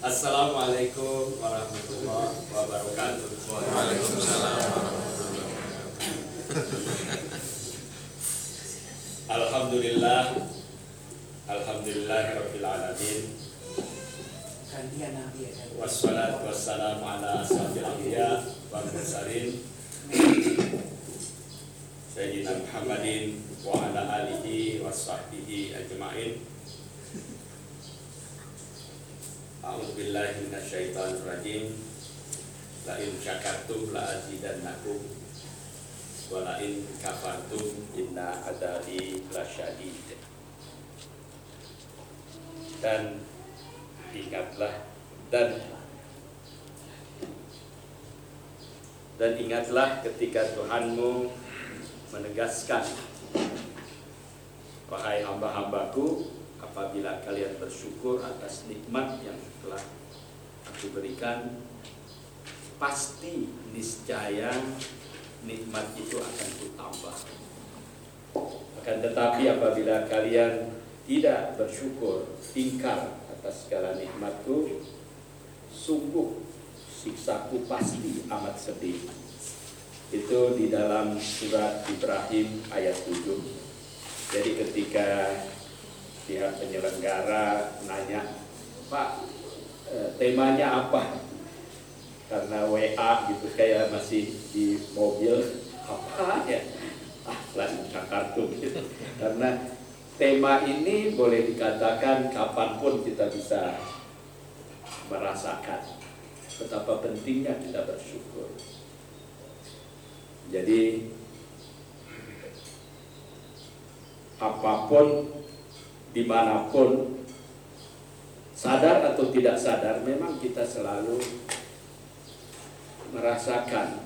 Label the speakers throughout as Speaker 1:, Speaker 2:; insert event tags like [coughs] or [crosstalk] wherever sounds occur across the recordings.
Speaker 1: Assalamualaikum warahmatullahi wabarakatuh.
Speaker 2: Waalaikumsalam
Speaker 1: Alhamdulillah Alhamdulillah Rabbil Alamin Wassalatu wassalamu ala asrafil anbiya wal mursalin. Sayyidina Muhammadin wa ala alihi wa sahbihi ajma'in A'udzu billahi minasyaitonir rajim La in syakartum la azidannakum wa la in kafartum inna adabi lasyadid Dan ingatlah dan dan ingatlah ketika Tuhanmu menegaskan wahai hamba-hambaku apabila kalian bersyukur atas nikmat yang telah aku berikan pasti niscaya nikmat itu akan kutambah. Akan tetapi apabila kalian tidak bersyukur ingkar atas segala nikmatku sungguh siksaku pasti amat sedih. Itu di dalam surat Ibrahim ayat 7 jadi ketika pihak penyelenggara nanya Pak eh, temanya apa? Karena WA gitu kayak masih di mobil [laughs] apa ya ah lan kartu gitu. Karena tema ini boleh dikatakan kapan pun kita bisa merasakan betapa pentingnya kita bersyukur. Jadi apa pun di mana pun sadar atau tidak sadar memang kita selalu merasakan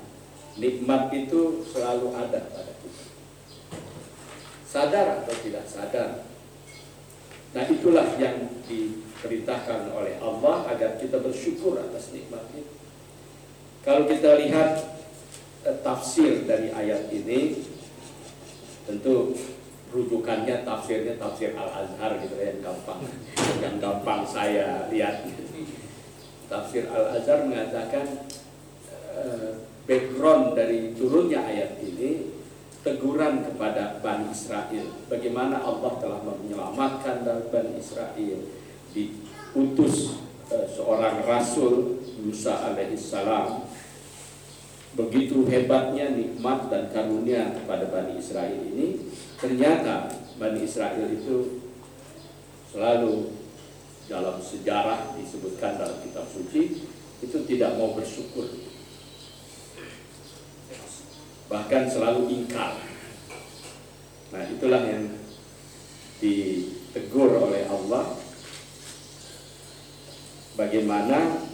Speaker 1: nikmat itu selalu ada pada kita. Sadar atau tidak sadar. Nah itulah yang diperintahkan oleh Allah agar kita bersyukur atas nikmat itu kalau kita lihat eh, tafsir dari ayat ini tentu rujukannya tafsirnya tafsir Al Azhar gitu ya, yang gampang. Yang gampang saya lihat. Tafsir Al Azhar mengatakan eh, background dari turunnya ayat ini teguran kepada Bani Israel. Bagaimana Allah telah menyelamatkan Bani Israel diutus eh, seorang rasul Musa alaihissalam. Begitu hebatnya nikmat dan karunia kepada Bani Israel ini ternyata Bani Israel itu selalu dalam sejarah disebutkan dalam kitab suci itu tidak mau bersyukur. Bahkan selalu ingkar. Nah itulah yang ditegur oleh Allah. Bagaimana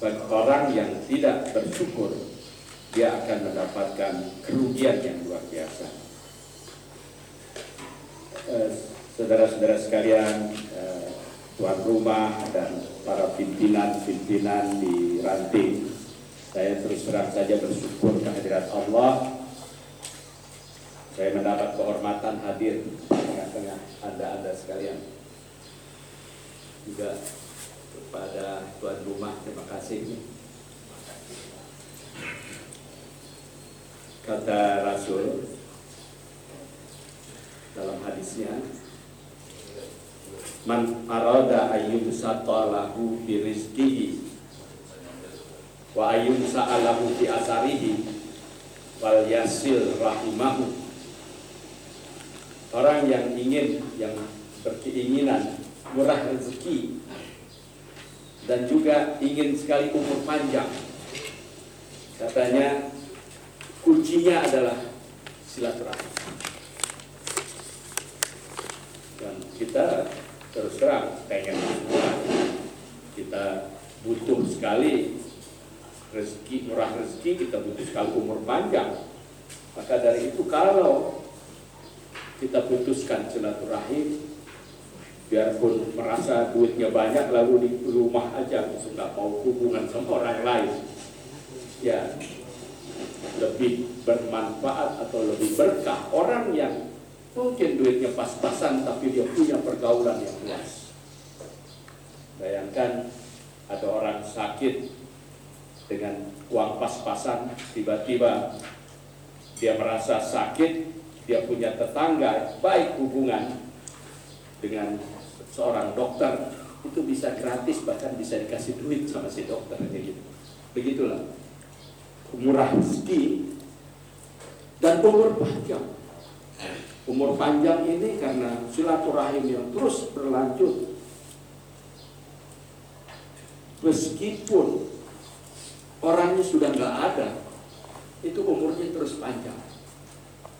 Speaker 1: bagi orang yang tidak bersyukur dia akan mendapatkan kerugian yang luar biasa saudara-saudara sekalian, eh, tuan rumah dan para pimpinan-pimpinan di ranting, saya terus terang saja bersyukur kehadirat Allah. Saya mendapat kehormatan hadir di tengah-tengah anda-anda sekalian. Juga kepada tuan rumah, terima kasih. Kata Rasul, dalam hadisnya. Man arada ayyum satalahu bi rizqihi wa ayyum sa'alahu fi asarihi wal yasil rahimahu. Orang yang ingin yang berkeinginan murah rezeki dan juga ingin sekali umur panjang. Katanya kuncinya adalah silaturahmi dan kita terus terang pengen semua kita butuh sekali rezeki murah rezeki kita butuh sekali umur panjang. Maka dari itu kalau kita putuskan silaturahim biarpun merasa duitnya banyak lalu di rumah aja nggak mau hubungan sama orang lain. Ya lebih bermanfaat atau lebih berkah orang yang mungkin duitnya pas-pasan tapi dia punya pergaulan yang luas Bayangkan ada orang sakit dengan uang pas-pasan, tiba-tiba dia merasa sakit, dia punya tetangga, baik hubungan dengan seorang dokter, itu bisa gratis, bahkan bisa dikasih duit sama si dokter. Gitu. Begitulah. Murah rezeki dan umur panjang. Umur panjang ini karena silaturahim yang terus berlanjut. Meskipun orangnya sudah nggak ada, itu umurnya terus panjang.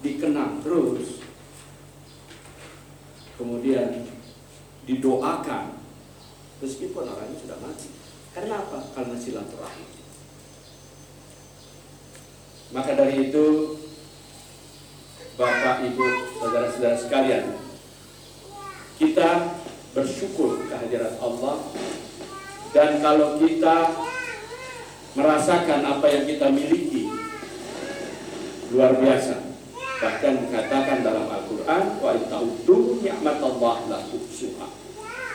Speaker 1: Dikenang terus. Kemudian didoakan meskipun orangnya sudah mati. Karena apa? Karena silaturahim. Maka dari itu Bapak, Ibu, saudara-saudara sekalian, kita bersyukur kehadiran Allah. Dan kalau kita merasakan apa yang kita miliki luar biasa. Bahkan dikatakan dalam Al-Quran wa ta'uddu ni'matallah la tuhsuha.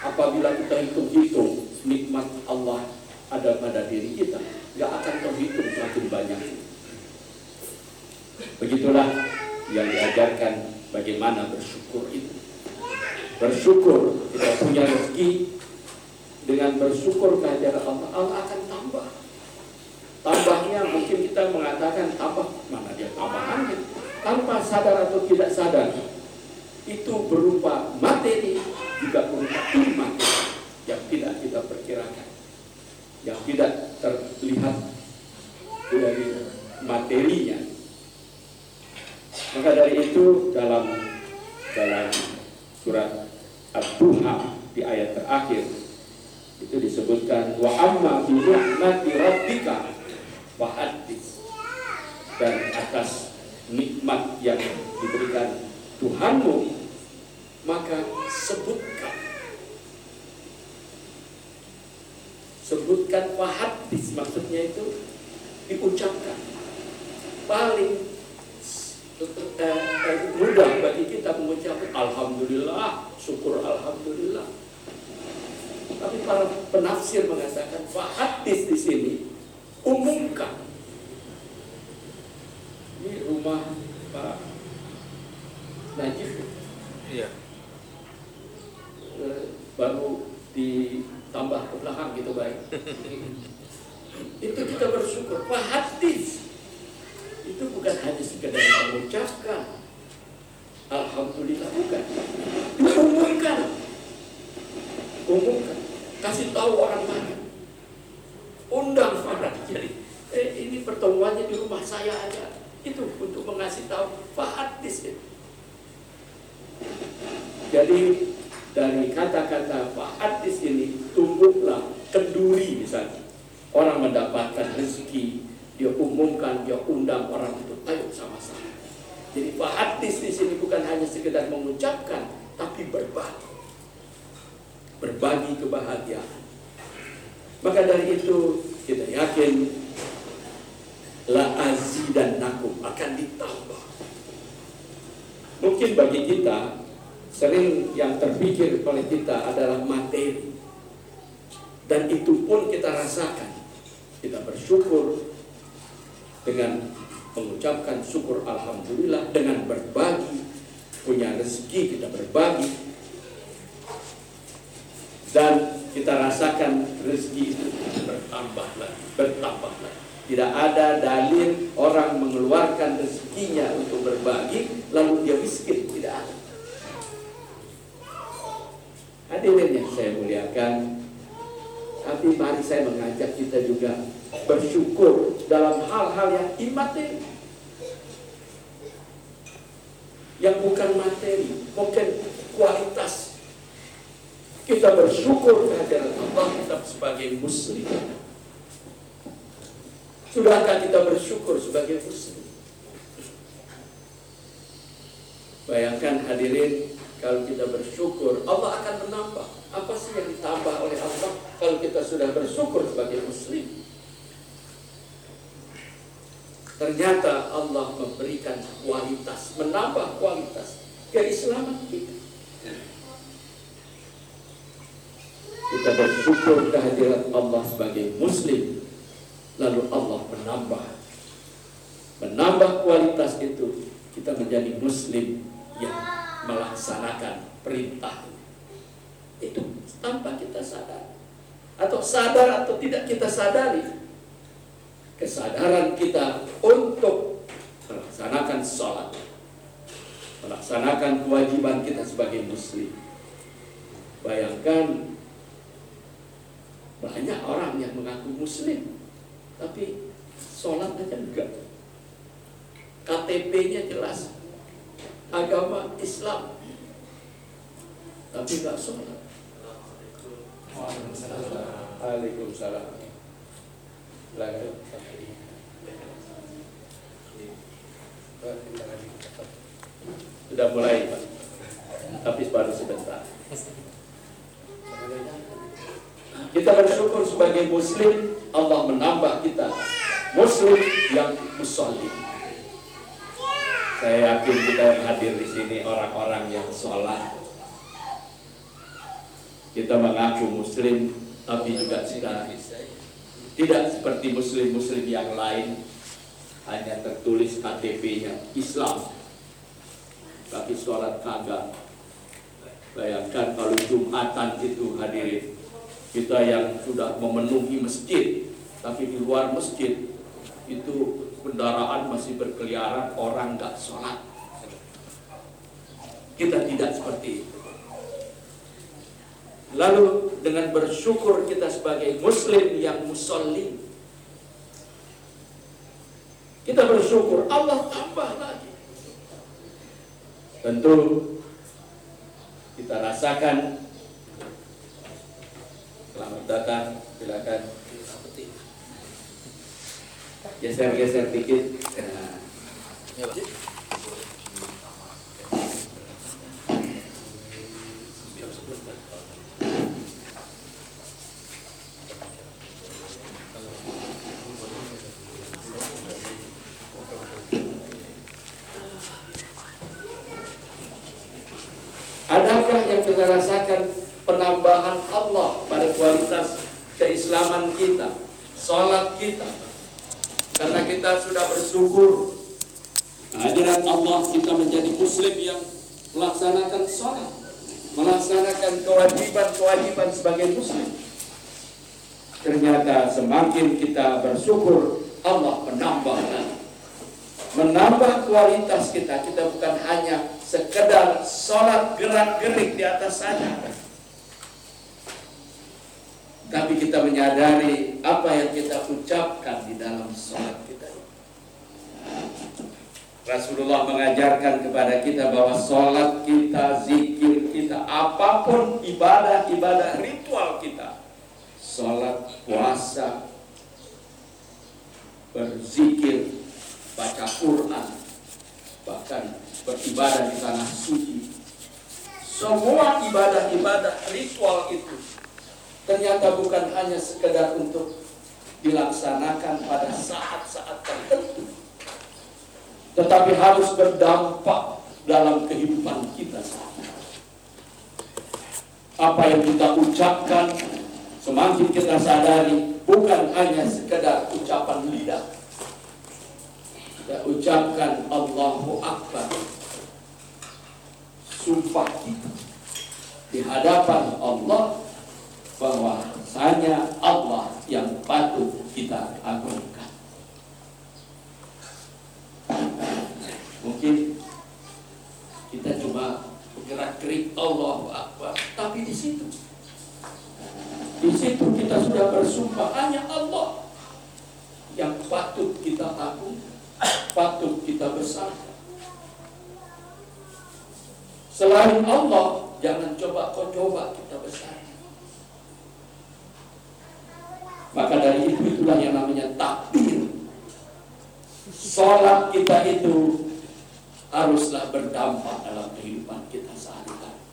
Speaker 1: Apabila kita hitung-hitung nikmat Allah ada pada diri kita nggak akan terhitung semakin banyak. Begitulah yang diajarkan bagaimana bersyukur itu. Bersyukur kita punya rezeki. Dengan bersyukur kehadiran Allah Allah akan tambah. Tambahnya mungkin kita mengatakan tambah mana dia tambahannya? Tanpa sadar atau tidak sadar itu berupa materi juga berupa iman yang tidak kita perkirakan. Yang tidak terlihat dari materinya maka dari itu dalam dalam surat Ad-Duha di ayat terakhir itu disebutkan wa amma bi ni'mati rabbika wa dan atas nikmat yang diberikan Tuhanmu maka sebutkan. Sebutkan wahadis maksudnya itu diucapkan. Paling eh, mudah bagi kita mengucapkan Alhamdulillah syukur Alhamdulillah. Tapi para penafsir mengatakan wahadis di sini umumkan. Ini rumah Pak Najib. Iya. Eh, baru ditambah ke belakang gitu baik. [laughs] Itu kita bersyukur. Pak hadis itu bukan hanya sekedar mengucapkan. Alhamdulillah bukan. Umumkan. Umumkan. Kasih tahu orang banyak. Undang para jadi eh, ini pertemuannya di rumah saya aja. Itu untuk mengasih tahu fahadis itu. Jadi dari kata-kata fahadis ini tumbuhlah kenduri misalnya. Orang mendapatkan rezeki, dia umumkan, dia undang orang untuk ayo sama-sama. Jadi fahadis di sini bukan hanya sekedar mengucapkan, tapi berbagi. Berbagi kebahagiaan. Maka dari itu kita yakin la dan nakum akan ditambah. Mungkin bagi kita sering yang terpikir oleh kita adalah materi. Dan itu pun kita rasakan. Kita bersyukur dengan mengucapkan syukur Alhamdulillah dengan berbagi punya rezeki kita berbagi dan kita rasakan rezeki itu bertambah lagi bertambah lagi tidak ada dalil orang mengeluarkan rezekinya untuk berbagi lalu dia miskin. Tidak ada. Hadirin yang saya muliakan, tapi mari saya mengajak kita juga bersyukur dalam hal-hal yang imateri. Yang bukan materi, mungkin kualitas. Kita bersyukur kehadiran Allah kita sebagai muslim. Sudahkah kita bersyukur sebagai muslim? Bayangkan hadirin kalau kita bersyukur Allah akan menambah. Apa sih yang ditambah oleh Allah kalau kita sudah bersyukur sebagai muslim? Ternyata Allah memberikan kualitas, menambah kualitas keislaman kita. Kita kita bersyukur kehadiran Allah sebagai Muslim, lalu Allah menambah, menambah kualitas itu kita menjadi Muslim yang melaksanakan perintah itu tanpa kita sadar atau sadar atau tidak kita sadari kesadaran kita untuk melaksanakan sholat melaksanakan kewajiban kita sebagai muslim. Bayangkan banyak orang yang mengaku muslim tapi sholat aja enggak. KTP-nya jelas agama Islam tapi enggak sholat Waalaikumsalam. Lanjut. Sudah mulai Tapi baru sebentar. Kita bersyukur sebagai muslim Allah menambah kita Muslim yang musolim. Saya yakin kita yang hadir di sini Orang-orang yang sholat Kita mengaku muslim Tapi juga kita Tidak seperti muslim-muslim yang lain. Hanya tertulis KTP-nya Islam. Tapi sholat kagak. Bayangkan kalau Jumatan itu hadirin. Kita yang sudah memenuhi masjid Tapi di luar masjid Itu kendaraan masih berkeliaran Orang nggak sholat. Kita tidak seperti itu Lalu dengan bersyukur kita sebagai muslim yang musollim Kita bersyukur Allah tambah lagi. Tentu kita rasakan. Selamat datang, silakan. Geser-geser dikit. Nah yang rasakan penambahan Allah pada kualitas keislaman kita, sholat kita? Karena kita sudah bersyukur kehadiran Allah kita menjadi muslim yang melaksanakan sholat, melaksanakan kewajiban-kewajiban sebagai muslim. Ternyata semakin kita bersyukur Allah menambah menambah kualitas kita. Kita bukan hanya sekedar sholat gerak-gerik di atas saja. Tapi kita menyadari apa yang kita ucapkan di dalam sholat kita. Rasulullah mengajarkan kepada kita bahwa sholat kita, zikir kita, apa pun ibadah-ibadah ritual kita, sholat, puasa, berzikir, baca Quran, bahkan beribadah di tanah suci. Semua ibadah-ibadah ritual itu ternyata bukan hanya sekedar untuk dilaksanakan pada saat-saat tertentu, tetapi harus berdampak dalam kehidupan kita Apa yang kita ucapkan semakin kita sadari bukan hanya sekedar ucapan lidah, kita ucapkan Allahu Akbar. Sumpah kita di hadapan Allah bahwa hanya Allah yang patut kita agungkan. Mungkin kita cuma gerak-gerik Allahu Akbar, tapi di situ di situ kita sudah bersumpah hanya Allah yang patut kita agungkan patut kita bersama. Selain Allah, jangan coba kau coba kita besar. Maka dari itu itulah yang namanya takbir. Sholat kita itu haruslah berdampak dalam kehidupan kita sehari-hari.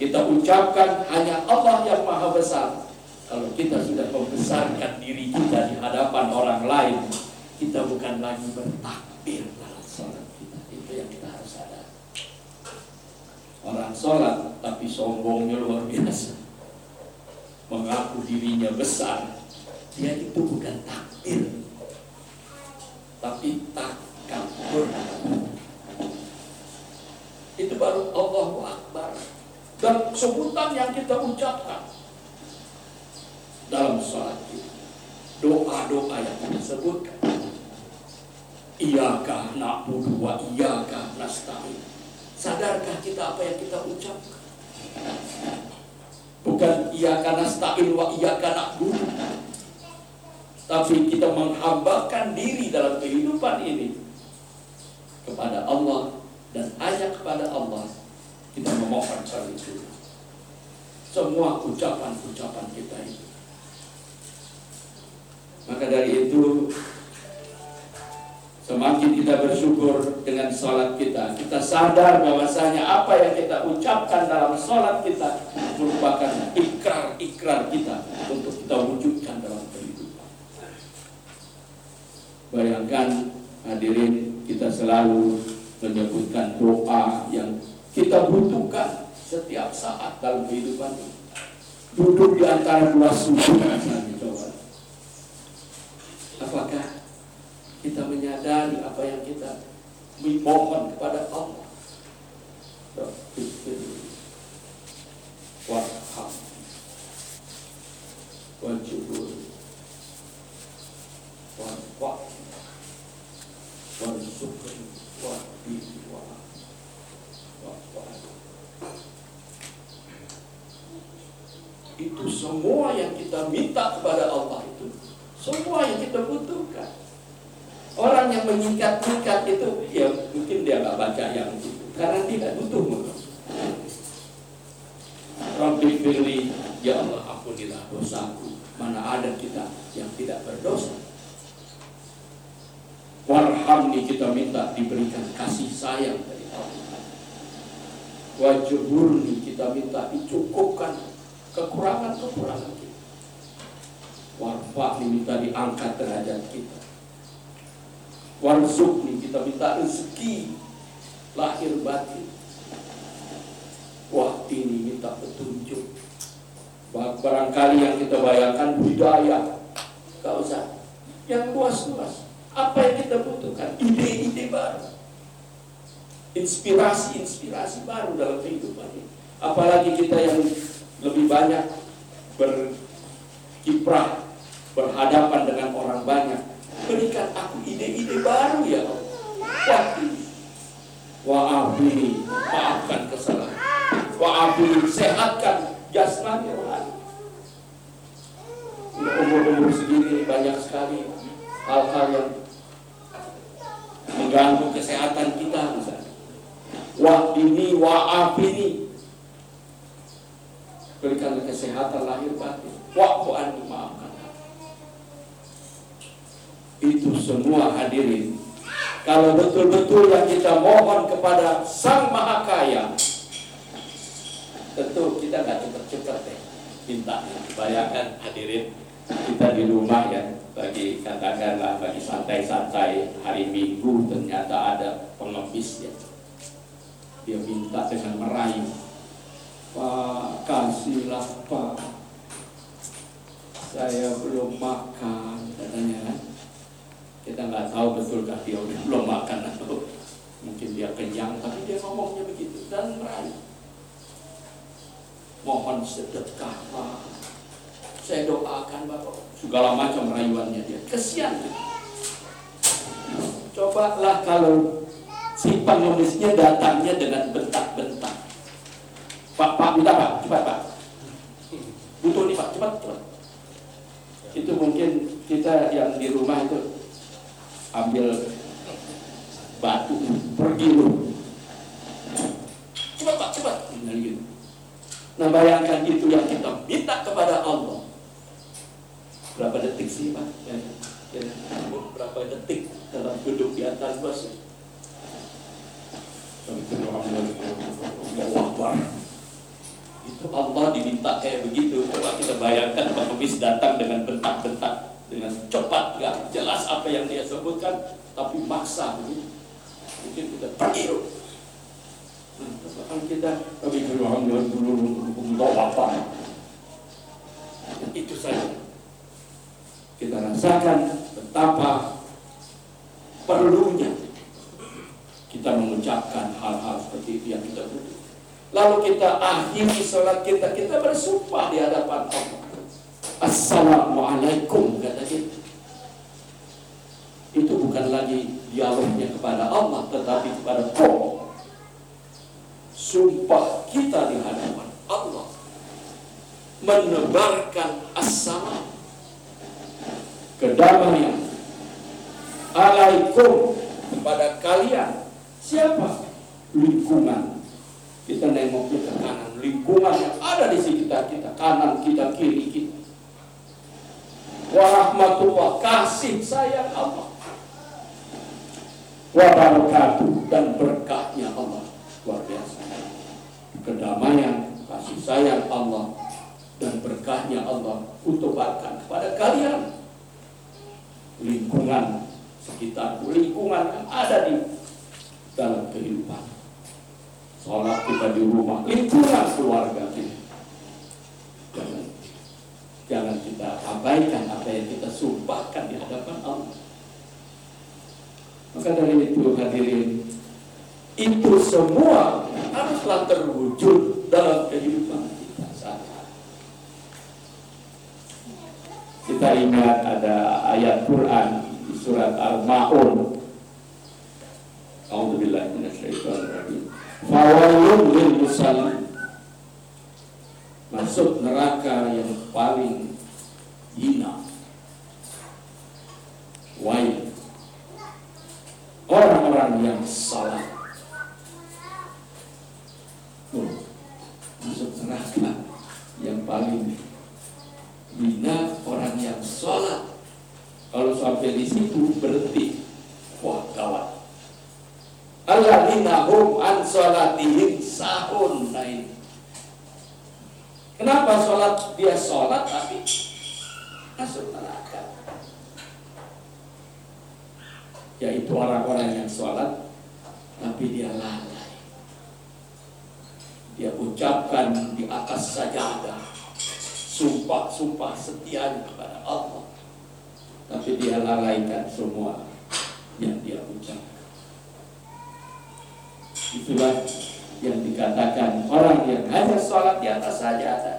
Speaker 1: Kita ucapkan hanya Allah yang maha besar. Kalau kita sudah membesarkan diri kita di hadapan orang lain, kita bukan lagi bertakbir dalam sholat kita. Itu yang kita harus sadar. Orang sholat tapi sombongnya luar biasa. Dirinya besar, dia itu bukan takbir, tapi takabur. Itu baru Allahu Akbar. Dan sebutan yang kita ucapkan dalam sholat kita. Doa-doa yang kita sebutkan. Iyaka na'budu wa iyaka nasta'in. Sadarkah kita apa yang kita ucapkan? Bukan iyaka nasta'in wa iyaka na'budu. Tapi kita menghambakan diri dalam kehidupan ini kepada Allah dan hanya kepada Allah kita memohon hal itu. Semua ucapan-ucapan kita itu. Maka dari itu Semakin kita bersyukur dengan sholat kita, kita sadar bahwasanya apa yang kita ucapkan dalam sholat kita merupakan ikrar-ikrar kita untuk kita wujudkan dalam kehidupan. Bayangkan hadirin kita selalu menyebutkan doa yang kita butuhkan setiap saat dalam kehidupan. Duduk di antara dua sujud Apakah kita menyadari apa yang kita mohon kepada katakanlah bagi santai-santai hari Minggu ternyata ada pengemis ya dia minta dengan merayu Pak kasihlah Pak saya belum makan katanya kan kita nggak tahu betulkah dia udah belum makan atau mungkin dia kenyang, tapi dia ngomongnya begitu dan merayu. Mohon sedekah Pak. Saya doakan Bapak. Segala macam rayuannya dia. Kesian gitu. Cobalah kalau si pengemisnya datangnya dengan bentak-bentak. Pak, Pak, minta Pak, cepat Pak. Butuh nih Pak, cepat, cepat. Itu mungkin kita yang di rumah itu ambil batu pergi lu cepat pak cepat gitu nah bayangkan itu yang kita minta kepada Allah berapa detik sih pak ya, ya, berapa detik dalam duduk di atas bus itu Allah diminta kayak begitu. Coba kita bayangkan Pak Nubis datang dengan bentak-bentak dengan cepat. Nggak jelas apa yang dia sebutkan tapi maksa begitu mungkin kita pergi nah, kita? Dulu dulu apa kita rasakan betapa perlunya kita mengucapkan hal-hal seperti itu yang kita butuh. Lalu kita akhiri sholat kita, kita bersumpah di hadapan Allah. Assalamualaikum kata kita. Itu bukan lagi dialognya kepada Allah, tetapi kepada Allah. Sumpah kita di hadapan Allah menebarkan assalam kedamaian alaikum kepada kalian. Siapa? Lingkungan. Kita nengoknya ke kanan. Lingkungan yang ada di sekitar kita. Kanan kita kiri kita. Warahmatullah. Kasih sayang Allah. Wabarakatuh dan berkahnya Allah. Luar biasa. Kedamaian kasih sayang Allah dan berkahnya Allah untuk kepada kalian lingkungan sekitar lingkungan yang ada di dalam kehidupan. Sholat kita di rumah lingkungan keluarga kita. Jangan jangan kita abaikan apa yang kita sumpahkan di hadapan Allah. Maka dari itu hadirin itu semua haruslah terwujud dalam kehidupan kita ingat ada ayat Quran surat Al-Maun. A'udzubillahi minasyaitonir Fawalun lil musallin. Masuk neraka yang paling hina. Wail. Orang-orang yang salah. Masuk neraka yang paling Bina orang yang sholat. Kalau sampai di situ berhenti. Wah gawat. Alladzina hum an sholatihim sahun. Nah. Kenapa sholat dia sholat tapi masuk neraka? Yaitu orang-orang yang sholat tapi dia lalai. Dia ucapkan di atas sajadah sumpah-sumpah setia kepada Allah. Tapi dia lalaikan semua yang dia ucapkan. Itulah yang dikatakan orang yang hanya sholat di atas sajadah.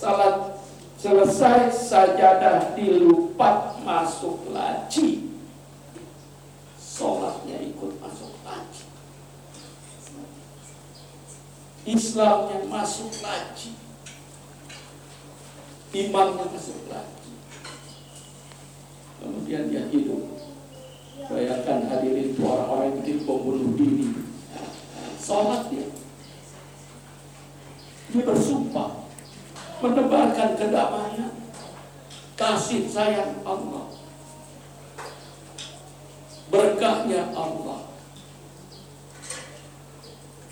Speaker 1: Sholat selesai sajadah dilupat masuk laci. Sholatnya ikut masuk laci. Islamnya masuk laci imamnya masuk lagi. Kemudian dia hidup. Bayangkan hadirin orang-orang yang bikin pembunuh diri. Sholat dia. Dia bersumpah. Menebarkan kedamaian. Kasih sayang Allah. Berkahnya Allah.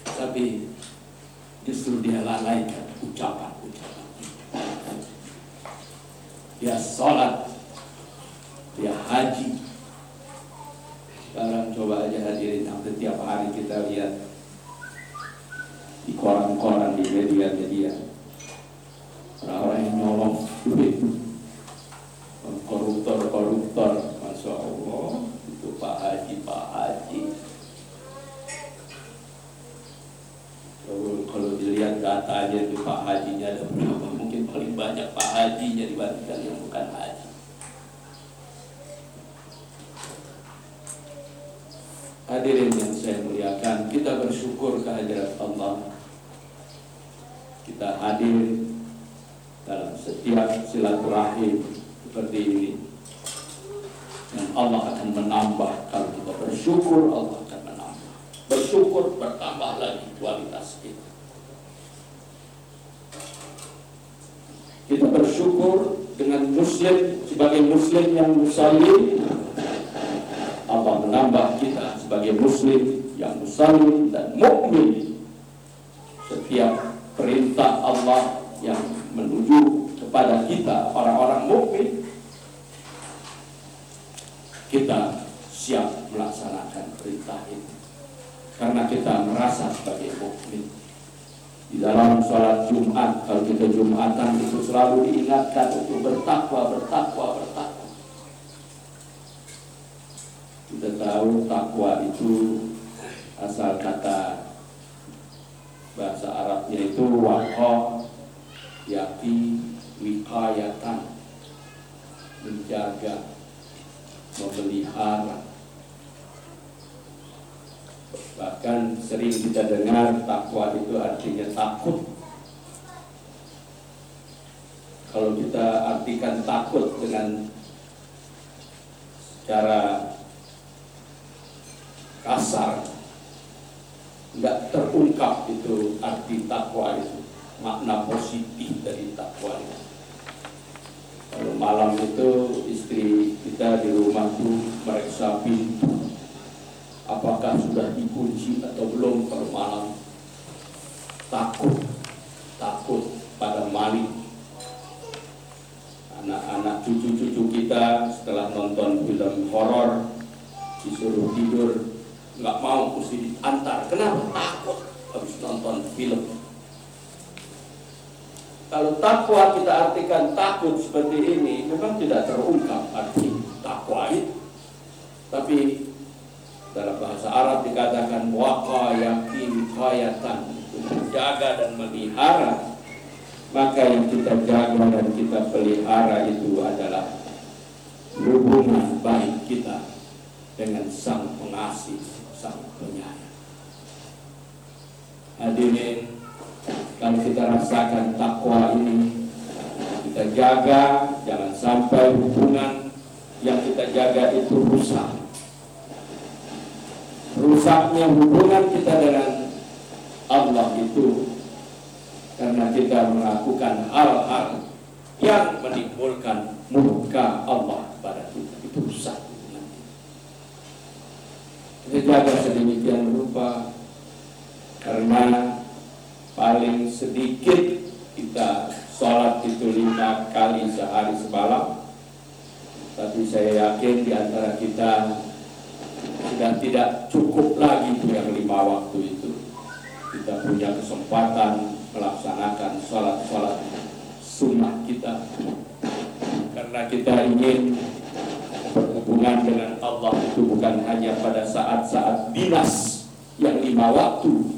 Speaker 1: Tapi justru dia lalaikan ucapan-ucapan dia sholat, dia haji. Sekarang coba aja hadirin hampir tiap hari kita lihat di koran-koran di media-media orang-orang yang nyolong duit koruptor-koruptor Masya Allah itu Pak Haji Pak Haji kalau dilihat datanya itu Pak Hajinya ada berapa mungkin paling banyak Pak Dibandingkan yang bukan haji. Hadirin yang saya muliakan, kita bersyukur kehadirat Allah. Kita hadir dalam setiap silaturahim seperti ini. Dan Allah akan menambah kalau kita bersyukur Allah akan menambah. Bersyukur bertambah lagi kualitas kita. Kita bersyukur dengan muslim sebagai muslim yang muslim Allah menambah kita sebagai muslim yang muslim dan mukmin setiap perintah Allah yang menuju kepada kita orang-orang mukmin kita siap melaksanakan perintah itu karena kita merasa sebagai mukmin Di dalam sholat Jumat, kalau kita Jumatan itu selalu diingatkan untuk bertakwa, bertakwa, bertakwa. Kita tahu takwa itu asal kata bahasa Arabnya itu wakoh, yaki, wikayatan, menjaga, memelihara. Bahkan sering kita dengar takwa itu artinya takut. Kalau kita artikan takut dengan cara kasar, nggak terungkap itu arti takwa itu, makna positif dari takwa itu. Kalau malam itu istri kita di rumah tuh meriksa pintu apakah sudah dikunci atau belum kalau malam takut takut pada maling anak-anak cucu-cucu kita setelah nonton film horor disuruh tidur nggak mau mesti diantar. Kenapa? Takut habis nonton film. Kalau takwa kita artikan takut seperti ini memang tidak terungkap arti takwa itu tapi dalam bahasa Arab dikatakan waqa yakin qayatan menjaga dan melihara maka yang kita jaga dan kita pelihara itu adalah hubungan baik kita dengan sang pengasih sang penyayang. Hadirin kalau kita rasakan takwa ini kita jaga jangan sampai hubungan yang kita jaga itu rusak. Rusaknya hubungan kita dengan Allah itu karena kita melakukan hal-hal yang menimbulkan murka Allah pada kita. Itu rusak. Kita jaga sedemikian rupa karena paling sedikit kita sholat itu lima kali sehari semalam. Tapi saya yakin di antara kita sudah tidak cukup lagi yang lima waktu itu. Kita punya kesempatan melaksanakan sholat-sholat sunnah kita. Karena kita ingin berhubungan dengan Allah itu bukan hanya pada saat-saat dinas yang lima waktu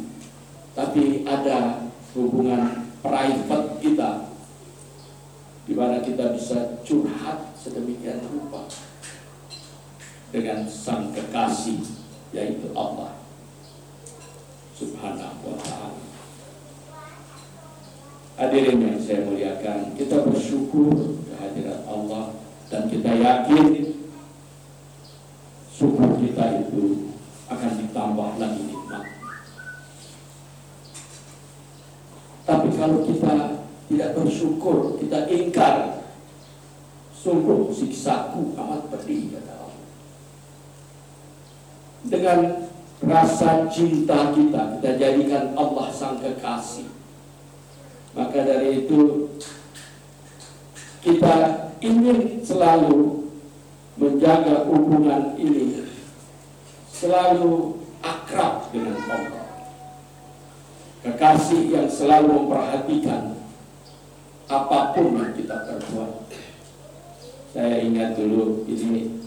Speaker 1: tapi ada hubungan private kita di mana kita bisa curhat sedemikian rupa dengan sang kekasih yaitu Allah. Subhanahu wa ta'ala hadirin yang saya muliakan kita bersyukur kehadiran Allah dan kita yakin syukur kita itu akan ditambah lagi nikmat. Tapi kalau kita tidak bersyukur kita ingkar sungguh siksaku amat pedih kata dengan rasa cinta kita kita jadikan Allah sang kekasih maka dari itu kita ingin selalu menjaga hubungan ini selalu akrab dengan Allah. Kekasih yang selalu memperhatikan apa pun yang kita perbuat. Saya ingat dulu ini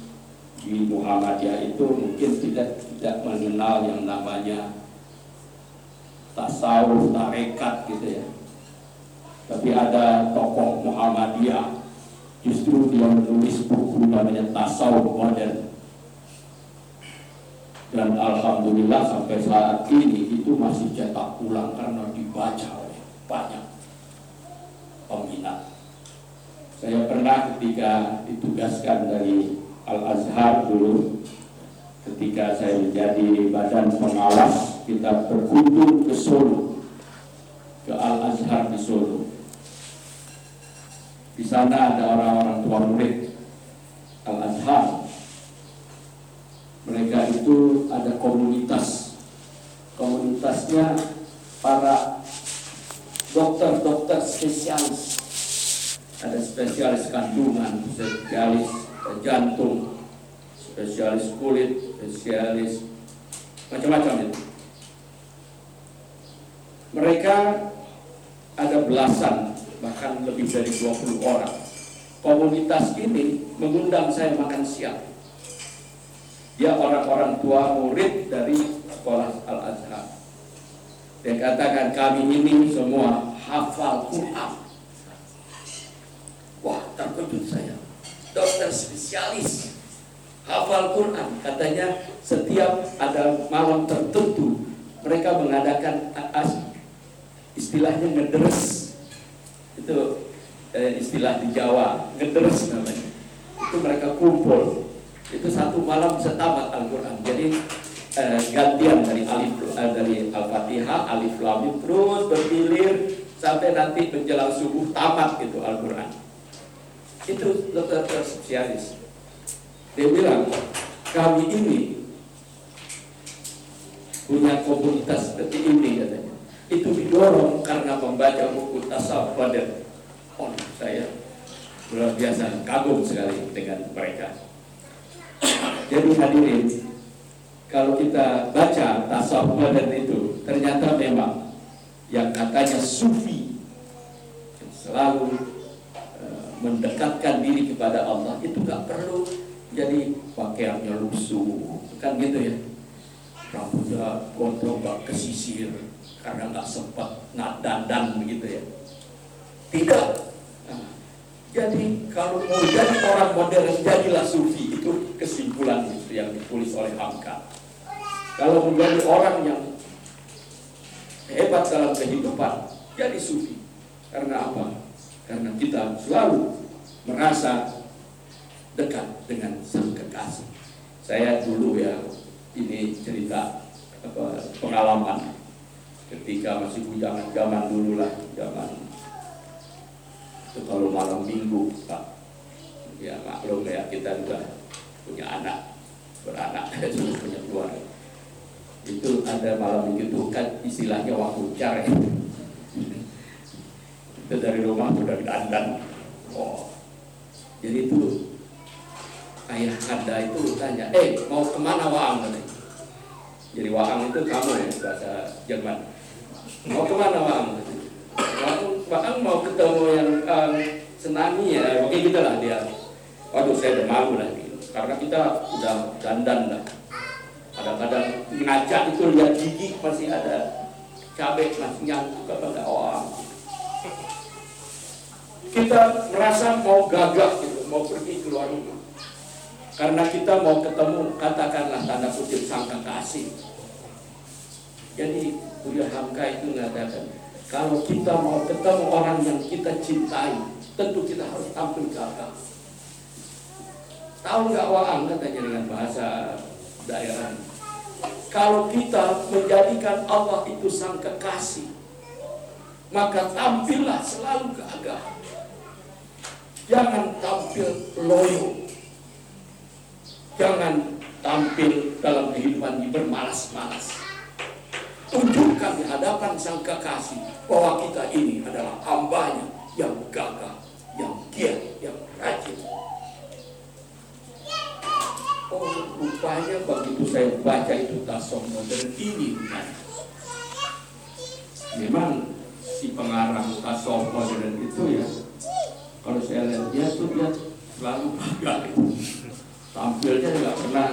Speaker 1: di Muhammadiyah itu mungkin tidak tidak mengenal yang namanya tasawuf tarekat gitu ya tapi ada tokoh Muhammadiyah. Justru dia menulis buku namanya tasawuf modern. Dan alhamdulillah sampai saat ini itu masih cetak ulang karena dibaca oleh banyak peminat. Saya pernah ketika ditugaskan dari Al-Azhar dulu ketika saya menjadi badan pengawas kita berkunjung ke Solo ke Al-Azhar di Solo di sana ada orang-orang tua murid Al-Azhar. Mereka itu ada komunitas. Komunitasnya para dokter-dokter spesialis. Ada spesialis kandungan spesialis jantung, spesialis kulit, spesialis macam-macam itu. Mereka ada belasan bahkan lebih dari 20 orang. Komunitas ini mengundang saya makan siang. Dia orang-orang tua murid dari sekolah Al-Azhar. Dia katakan kami ini semua hafal Quran. Wah, terkejut saya. Dokter spesialis hafal Quran. Katanya setiap ada malam tertentu mereka mengadakan istilahnya ngederes itu eh, istilah di Jawa ngederes namanya. Itu mereka kumpul. Itu satu malam bisa tamat Al-Quran. Jadi eh, gantian dari alif eh, dari Al-Fatihah alif lam terus bergilir sampai nanti menjelang subuh tamat gitu Al-Quran. Itu dokter spesialis dia bilang kami ini punya komunitas seperti ini katanya itu didorong karena membaca buku tasawuf dan oh saya luar biasa kagum sekali dengan mereka. Jadi hadirin kalau kita baca tasawuf modern itu ternyata memang yang katanya sufi yang selalu uh, mendekatkan diri kepada Allah itu gak perlu jadi pakaiannya lusuh kan gitu ya. Rambutnya gondrong gak kesisir karena nggak sempat nggak dandan begitu ya. Tidak. Nah, jadi kalau mau jadi orang modern jadilah sufi. Itu kesimpulan itu yang ditulis oleh Hamka. Kalau menjadi orang yang hebat dalam kehidupan jadi sufi. Karena apa? Karena kita selalu merasa dekat dengan sang kekasih. Saya dulu ya ini cerita apa, pengalaman ketika masih bujangan zaman dulu lah zaman itu kalau malam minggu pak. Ya maklum ya kita juga punya anak beranak [laughs] sudah punya keluarga. Itu ada malam minggu itu kan istilahnya waktu cari itu dari rumah sudah dandan. Oh. Jadi itu ayah kanda itu tanya eh mau ke mana waang jadi waang itu kamu ya bahasa Jerman mau ke mana Bang? Bang mau ketemu yang um, senami ya, oke gitu lah dia. Waduh saya udah malu lah gitu. Karena kita udah dandan lah. Kadang-kadang ngajak itu lihat gigi masih ada cabai masih nyangkut kepada orang. Kita merasa mau gagah gitu, mau pergi keluar rumah. Karena kita mau ketemu katakanlah tanda kutip sang kekasih. Jadi Buya Hamka itu mengatakan kalau kita mau ketemu orang yang kita cintai, tentu kita harus tampil gagah. Tahu nggak Waang katanya dengan bahasa daerah. Kalau kita menjadikan Allah itu sang kekasih, maka tampillah selalu gagah. Jangan tampil loyo. Jangan tampil dalam kehidupan bermalas-malas tunjukkan di hadapan sang kekasih bahwa kita ini adalah hambanya yang gagah, yang giat, yang rajin. Oh, rupanya begitu saya baca itu tasawuf modern ini kan. Memang si pengarang tasawuf modern itu ya, kalau saya lihat dia tuh dia selalu gagah tampilnya nggak pernah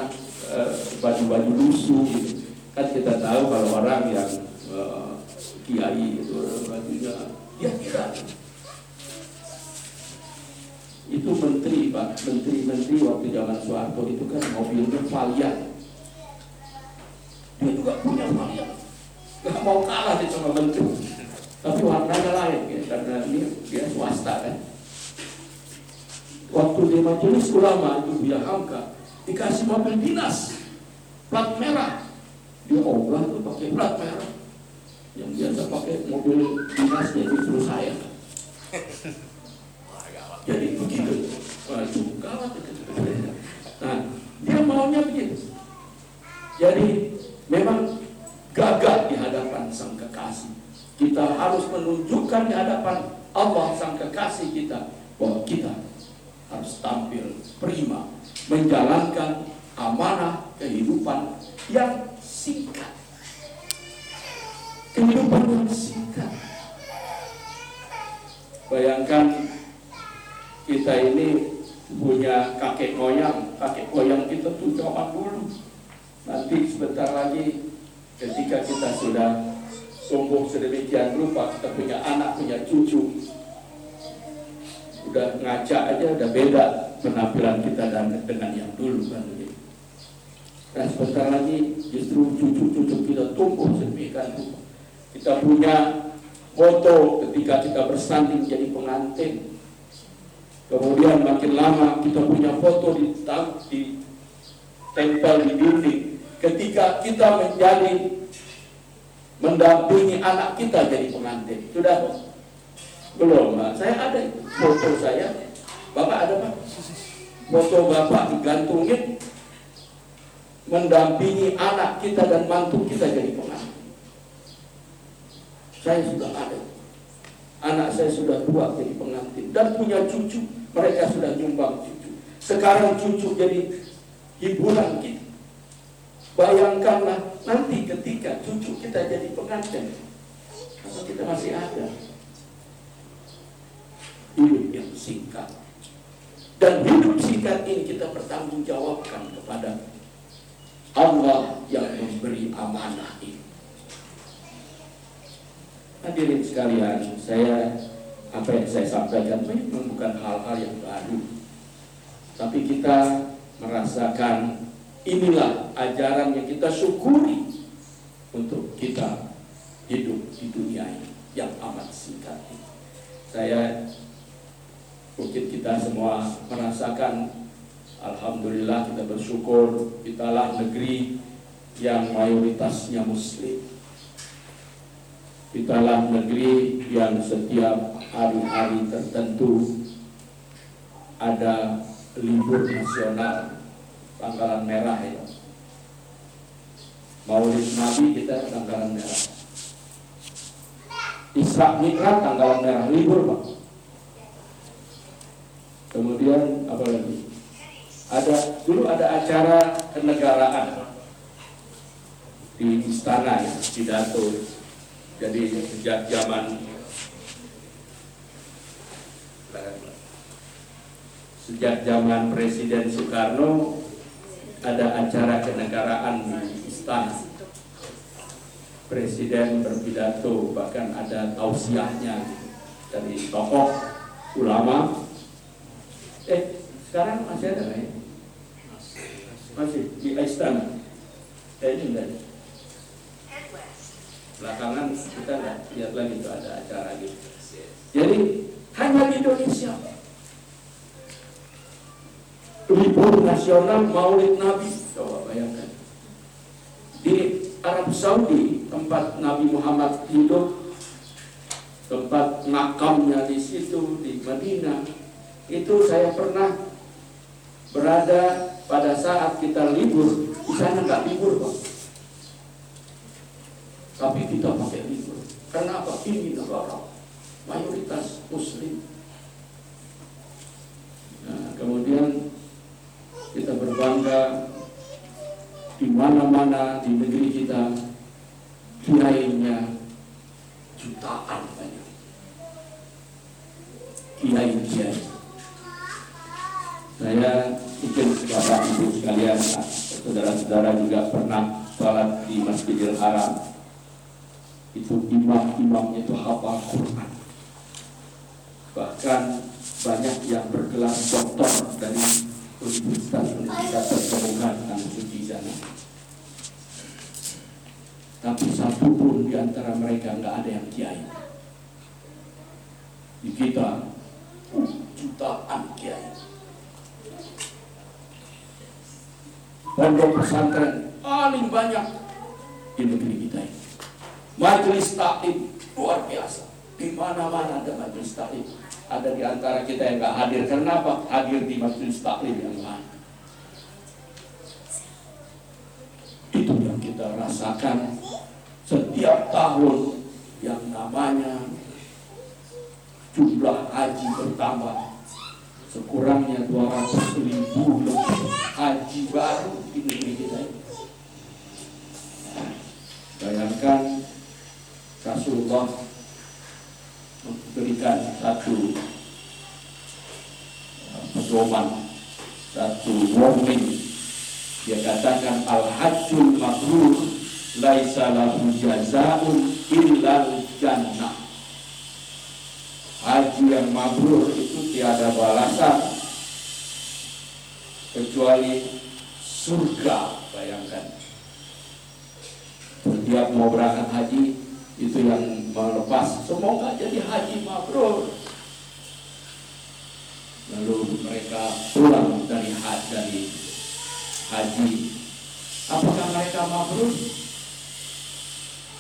Speaker 1: eh, baju-baju uh, lusuh gitu kan kita tahu kalau orang yang uh, kiai itu bajunya ya kira. Itu menteri pak menteri-menteri waktu zaman Soeharto itu kan mobilnya Valiant. Dia juga punya Valiant nggak mau kalah di sama menteri. Tapi warnanya lain ya karena dia dia swasta kan. Waktu di majelis ulama itu dia Hamka dikasih mobil dinas plat merah ogah tuh pakai plat merah yang biasa pakai mobil dinasnya justru saya. Jadi begitu. Waduh gawat nah dia maunya begitu. Jadi memang gagah di hadapan sang kekasih. Kita harus menunjukkan di hadapan Allah sang kekasih kita bahwa kita harus tampil prima menjalankan amanah kehidupan yang singkat. Kehidupan yang singkat. Bayangkan kita ini punya kakek moyang, kakek moyang kita tuh zaman dulu. Nanti sebentar lagi ketika kita sudah tumbuh sedemikian rupa, kita punya anak, punya cucu, udah ngaca aja udah beda penampilan kita dan dengan yang dulu kan. Dan sebentar lagi justru cucu-cucu kita tumbuh sedemikian rupa. Kita punya foto ketika kita bersanding jadi pengantin. Kemudian makin lama kita punya foto di, di tempel di dinding. Ketika kita menjadi mendampingi anak kita jadi pengantin. Sudah belum, Pak. Saya ada foto saya. Bapak ada Pak? Foto Bapak digantungin mendampingi anak kita dan mantu kita jadi pengantin. Saya sudah ada. Anak saya sudah tua jadi pengantin dan punya cucu. Mereka sudah nyumbang cucu. Sekarang cucu jadi hiburan kita. Bayangkanlah nanti ketika cucu kita jadi pengantin. Apa kita masih ada? Hidup yang singkat. Dan hidup singkat ini kita pertanggungjawabkan kepada Allah yang memberi amanah ini. Hadirin sekalian, saya apa yang saya sampaikan memang bukan hal-hal yang baru. Tapi kita merasakan inilah ajaran yang kita syukuri untuk kita hidup di dunia ini yang amat singkat ini. Saya mungkin kita semua merasakan Alhamdulillah kita bersyukur kitalah negeri yang mayoritasnya muslim Kitalah negeri yang setiap hari-hari tertentu ada libur nasional tanggalan merah ya. Maulid Nabi kita tanggalan merah. Isra Mi'raj tanggalan merah libur pak. Kemudian apa lagi? Ada dulu ada acara kenegaraan di istana ya, pidato jadi sejak zaman sejak zaman Presiden Soekarno ada acara kenegaraan di istana. Presiden berpidato bahkan ada tausiahnya dari tokoh ulama. Eh sekarang masih ada ya? Masih di istana. Ini enggak belakangan kita nggak lihat lagi itu ada acara gitu. Jadi hanya di Indonesia. Libur nasional Maulid Nabi. Coba bayangkan. Di Arab Saudi tempat Nabi Muhammad hidup tempat makamnya di situ di Madinah itu saya pernah berada pada saat kita libur di sana nggak libur kok tapi kita pakai libur. Karena apa? Ini negara mayoritas muslim. Nah, kemudian kita berbangga di mana-mana di negeri kita kiainya jutaan banyak. Kiai kiai. Saya mungkin bapak ibu sekalian, saudara-saudara juga pernah sholat di Masjidil Haram. Itu imam-imamnya itu hafal Quran. Bahkan banyak yang bergelar doktor dari universitas-universitas terkemuka dan suci sana. Tapi satu pun di antara mereka nggak ada yang kiai. Di kita jutaan kiai pondok pesantren paling banyak di negeri kita ini Majelis taklim luar biasa. Di mana-mana ada majelis taklim. Ada di antara kita yang nggak hadir. Kenapa? Hadir di majelis taklim yang lain. Itu yang kita rasakan setiap tahun yang namanya jumlah haji bertambah sekurangnya 200 ribu lebih haji baru di negeri kita ini. Bayangkan Rasulullah memberikan satu pedoman, satu warning. Dia katakan al-hajjul mabrur laisa lahu jazaun illa jannah. Haji yang mabrur itu tiada balasan kecuali surga bayangkan. Setiap mau berangkat haji itu yang melepas. Semoga jadi haji mabrur. Lalu mereka pulang dari haji dari haji. Apakah mereka mabrur?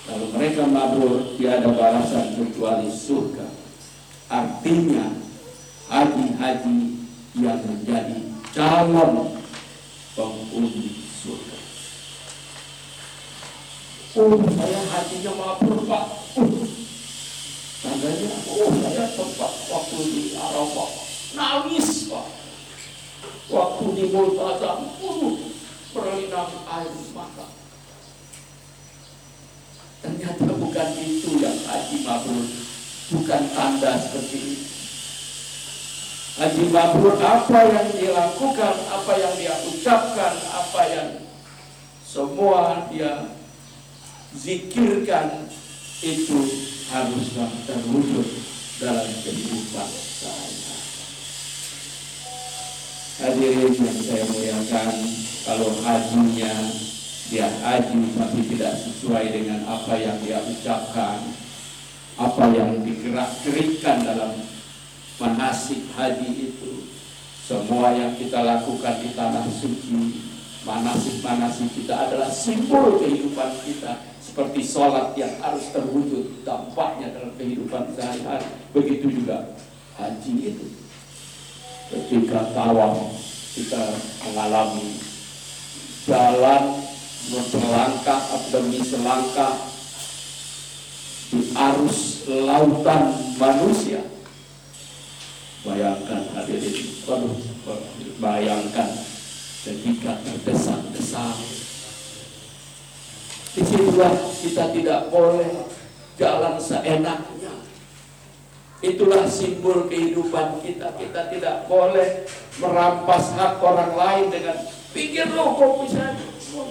Speaker 1: Kalau mereka mabrur tiada balasan kecuali surga. Artinya haji-haji yang menjadi calon penghuni surga Oh, saya hatinya mabrur Pak. Uh, tandanya, oh saya tempat waktu di Arafah nangis Pak. Waktu di Multazam, uh, berlinang air mata. Ternyata bukan itu yang haji mabrur, bukan tanda seperti itu. Haji mabrur apa yang dilakukan, apa yang dia ucapkan, apa yang semua dia zikirkan itu haruslah terwujud dalam kehidupan saya. Hadirin yang saya muliakan, kalau hajinya dia haji tapi tidak sesuai dengan apa yang dia ucapkan, apa yang digerak-gerikkan dalam manasik haji itu, semua yang kita lakukan di tanah suci, manasik-manasik kita adalah simbol kehidupan kita seperti sholat yang harus terwujud dampaknya dalam kehidupan sehari-hari. Begitu juga haji itu. Ketika tawaf kita mengalami jalan selangkah demi selangkah di arus lautan manusia bayangkan hadirin bayangkan ketika terdesak-desak Di situlah kita tidak boleh jalan seenaknya. Itulah simbol kehidupan kita. Kita tidak boleh merampas hak orang lain dengan pikir lo kok bisa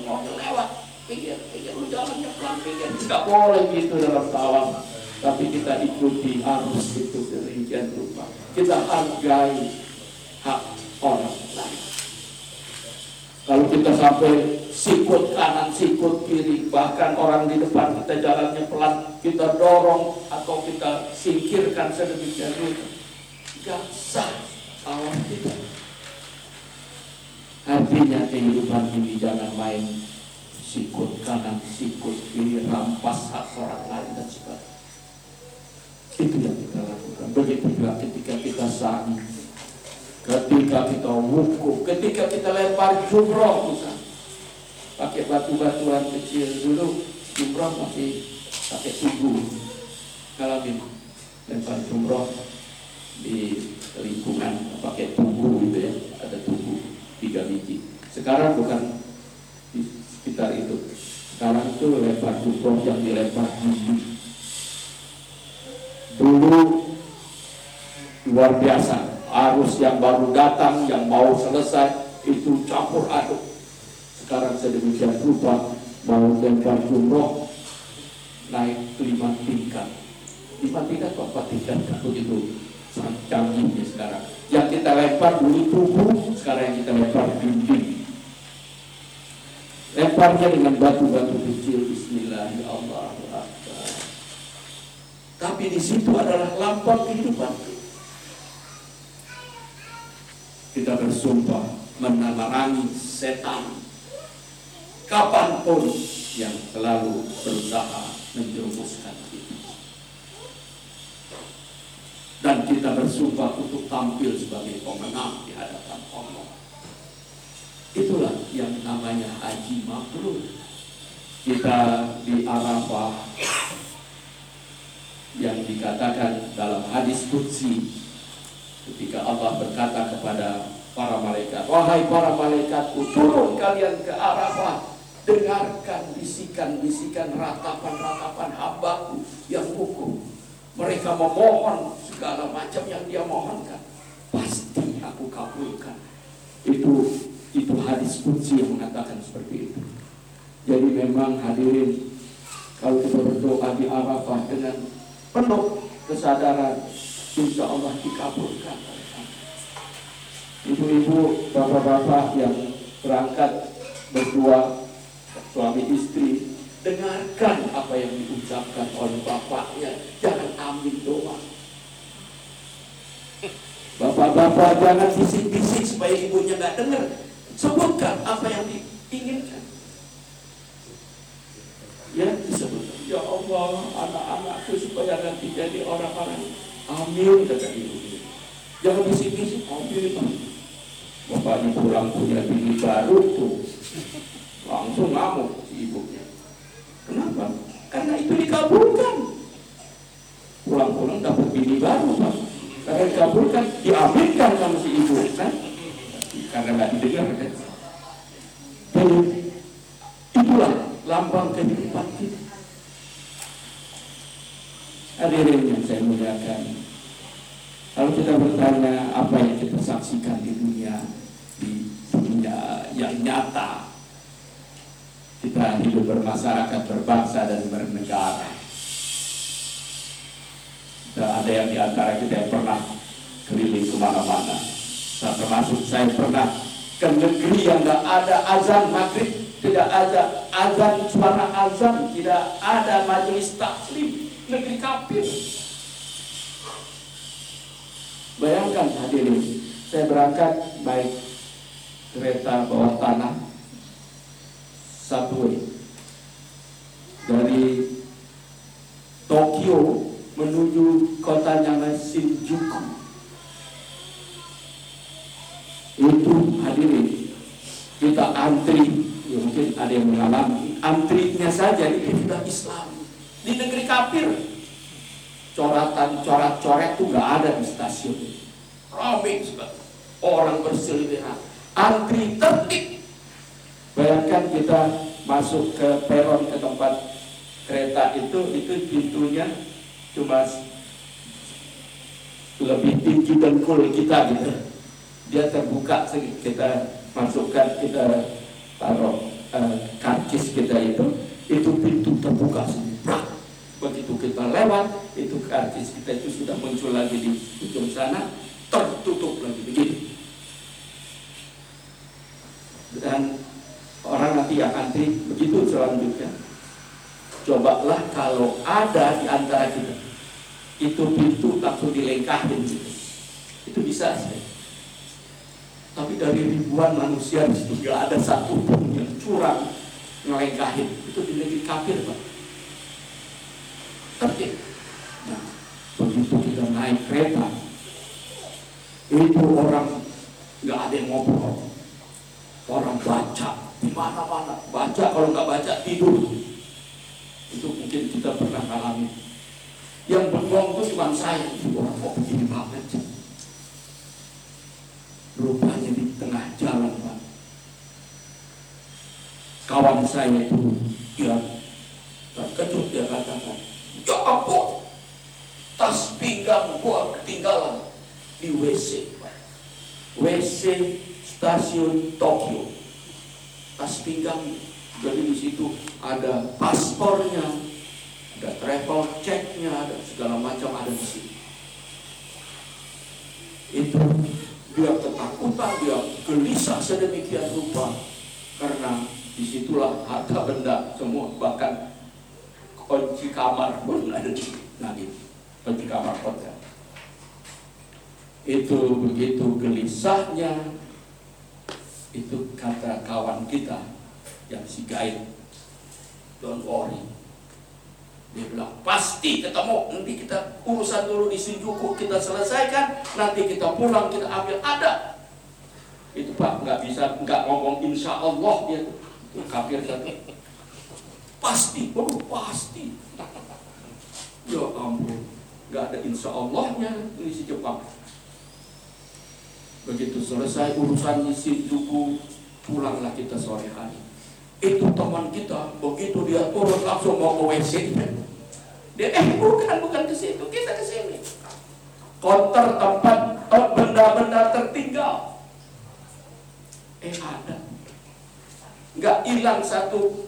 Speaker 1: mau lewat. Pikir, pikir lo jalannya pelan, pikir. Tidak boleh gitu dalam tawaf. Tapi kita ikuti arus itu demikian. Kita hargai hak orang lain. Kalau kita sampai sikut kanan, sikut kiri, bahkan orang di depan kita jalannya pelan, kita dorong atau kita singkirkan sedemikian rupa. Gak sah awal kita. Artinya kehidupan ini jangan main sikut kanan, sikut kiri, rampas hak orang lain dan sebagainya. Itu yang kita lakukan. Begitu juga ketika kita sa'i ketika kita wukuf, ketika kita lempar jumroh misalnya pakai batu-batuan kecil dulu jumroh masih pakai tubuh. Ngalamin lempar jumroh di lingkungan pakai tubuh gitu ya ada tubuh tiga biji. Sekarang bukan di sekitar itu. Sekarang itu lempar jumroh yang dilempar biji dulu luar biasa arus yang baru datang, yang mau selesai, itu campur aduk. Sekarang sedemikian rupa, mau lempar jumroh, naik lima tingkat. Lima tingkat atau empat tingkat, begitu sangat canggihnya sekarang. Yang kita lempar dulu tubuh, sekarang yang kita lempar dinding. Lemparnya dengan batu-batu kecil, Bismillahirrahmanirrahim. Tapi di situ adalah lambang kehidupan kita bersumpah menarangi setan kapan pun yang selalu berusaha menjerumuskan kita. Dan kita bersumpah untuk tampil sebagai pemenang di hadapan Allah. Itulah yang namanya haji mabrur. Kita di Arafah yang dikatakan dalam hadis Qudsi ketika Allah berkata kepada para malaikat, wahai para malaikatku, turun kalian ke Arafah, dengarkan bisikan-bisikan ratapan-ratapan hambaku yang hukum. Mereka memohon segala macam yang dia mohonkan. Pasti aku kabulkan. Itu hadis kunci yang mengatakan seperti itu. Jadi memang hadirin kalau kita berdoa di Arafah dengan penuh kesadaran, insya Allah dikabulkan. Ibu-ibu, bapak-bapak yang berangkat berdua suami istri, dengarkan apa yang diucapkan oleh bapaknya, jangan amin doang. Bapak-bapak jangan bisik-bisik supaya ibunya nggak dengar. Sebutkan apa yang diinginkan. Ya disebut. Ya Allah, anak-anakku supaya nanti jadi orang-orang amin kata ibu. Jangan bisik-bisik, amin. Bapaknya pulang punya bini baru tuh. Langsung ngamuk si ibunya. Kenapa? Karena itu dikabulkan. Pulang-pulang dapat bini baru, Pak. Karena dikabulkan, diaminkan sama si ibu, kan? Karena nggak didengar, kan? Jadi, itulah lambang kehidupan kita. Hadirin yang saya muliakan. Kalau kita bertanya apa yang kita saksikan di dunia, di dunia yang nyata, kita hidup bermasyarakat, berbangsa dan bernegara. Dan ada yang di antara kita yang pernah keliling ke mana-mana. Termasuk saya pernah ke negeri yang tidak ada azan maghrib, tidak ada azan suara azan, tidak ada majelis taklim, negeri kafir. Bayangkan hadirin, saya berangkat baik kereta bawah tanah, subway dari Tokyo menuju kota namanya Shinjuku. Itu hadirin kita antri, ya mungkin ada yang mengalami antrinya saja itu sudah Islam di negeri kafir. Coratan, coret-coret itu nggak ada di stasiun. Ramai. Orang berseliweran. Antri tertib. Bayangkan kita masuk ke peron ke tempat kereta itu, itu pintunya cuma lebih tinggi dengkul kita gitu. Dia terbuka kita masukkan kita taruh uh, karcis kita itu, itu pintu terbuka semua. Begitu kita lewat, itu karcis kita itu sudah muncul lagi di ujung sana, tertutup lagi begitu. Dan orang nanti akan antri begitu selanjutnya. Cobalah kalau ada di antara kita, itu pintu langsung dilengkahin gitu. Itu bisa sih. Tapi dari ribuan manusia di situ gak ada satu pun yang curang ngelengkahin. Itu di negeri kafir, Pak. Tapi, nah, begitu kita naik kereta, itu orang nggak ada yang ngobrol. Orang baca di mana-mana, baca kalau nggak baca tidur. Itu mungkin kita pernah alami. Yang bengong itu cuma saya, orang kok begini banget sih. Rupanya di tengah jalan Pak. Kawan saya itu dia terkejut dia katakan, ya tas pinggang gua ketinggalan di WC. WC stasiun Tokyo. Tas pinggang jadi di situ ada paspornya, ada travel checknya, ada segala macam ada di situ. Itu dia ketakutan, dia gelisah sedemikian rupa karena di situlah harta benda semua bahkan kunci kamar pun ada di itu kunci kamar hotel itu begitu gelisahnya itu kata kawan kita yang si guide don't worry. Dia bilang pasti ketemu. Nanti kita urusan dulu di Shinjuku kita selesaikan. Nanti kita pulang kita ambil. Ada itu pak nggak bisa nggak ngomong insya Allah dia itu kafir satu. Pasti oh pasti. Ya ampun nggak ada insya Allahnya ini si Jepang. Begitu selesai urusan di Shinjuku pulanglah kita sore hari. Itu teman kita begitu dia turun langsung mau ke WC dia eh bukan bukan ke situ kita ke sini. Konter tempat benda-benda tertinggal eh ada. Nggak hilang satu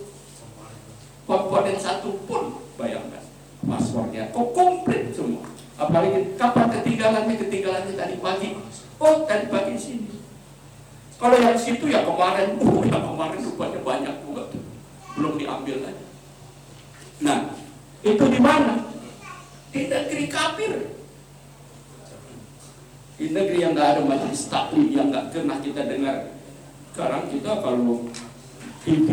Speaker 1: komponen satu pun bayangkan. Passwordnya kok komplit semua. Apalagi kapan ketinggalannya ketinggalannya tadi pagi. Oh tadi pagi sini. Kalau yang situ ya kemarin [laughs] oh yang kemarin rupanya banyak juga tuh. Belum diambil lagi. Nah itu di mana? Di negeri kafir. Di negeri yang nggak ada majelis taklim yang nggak pernah kita dengar sekarang kita kalau TV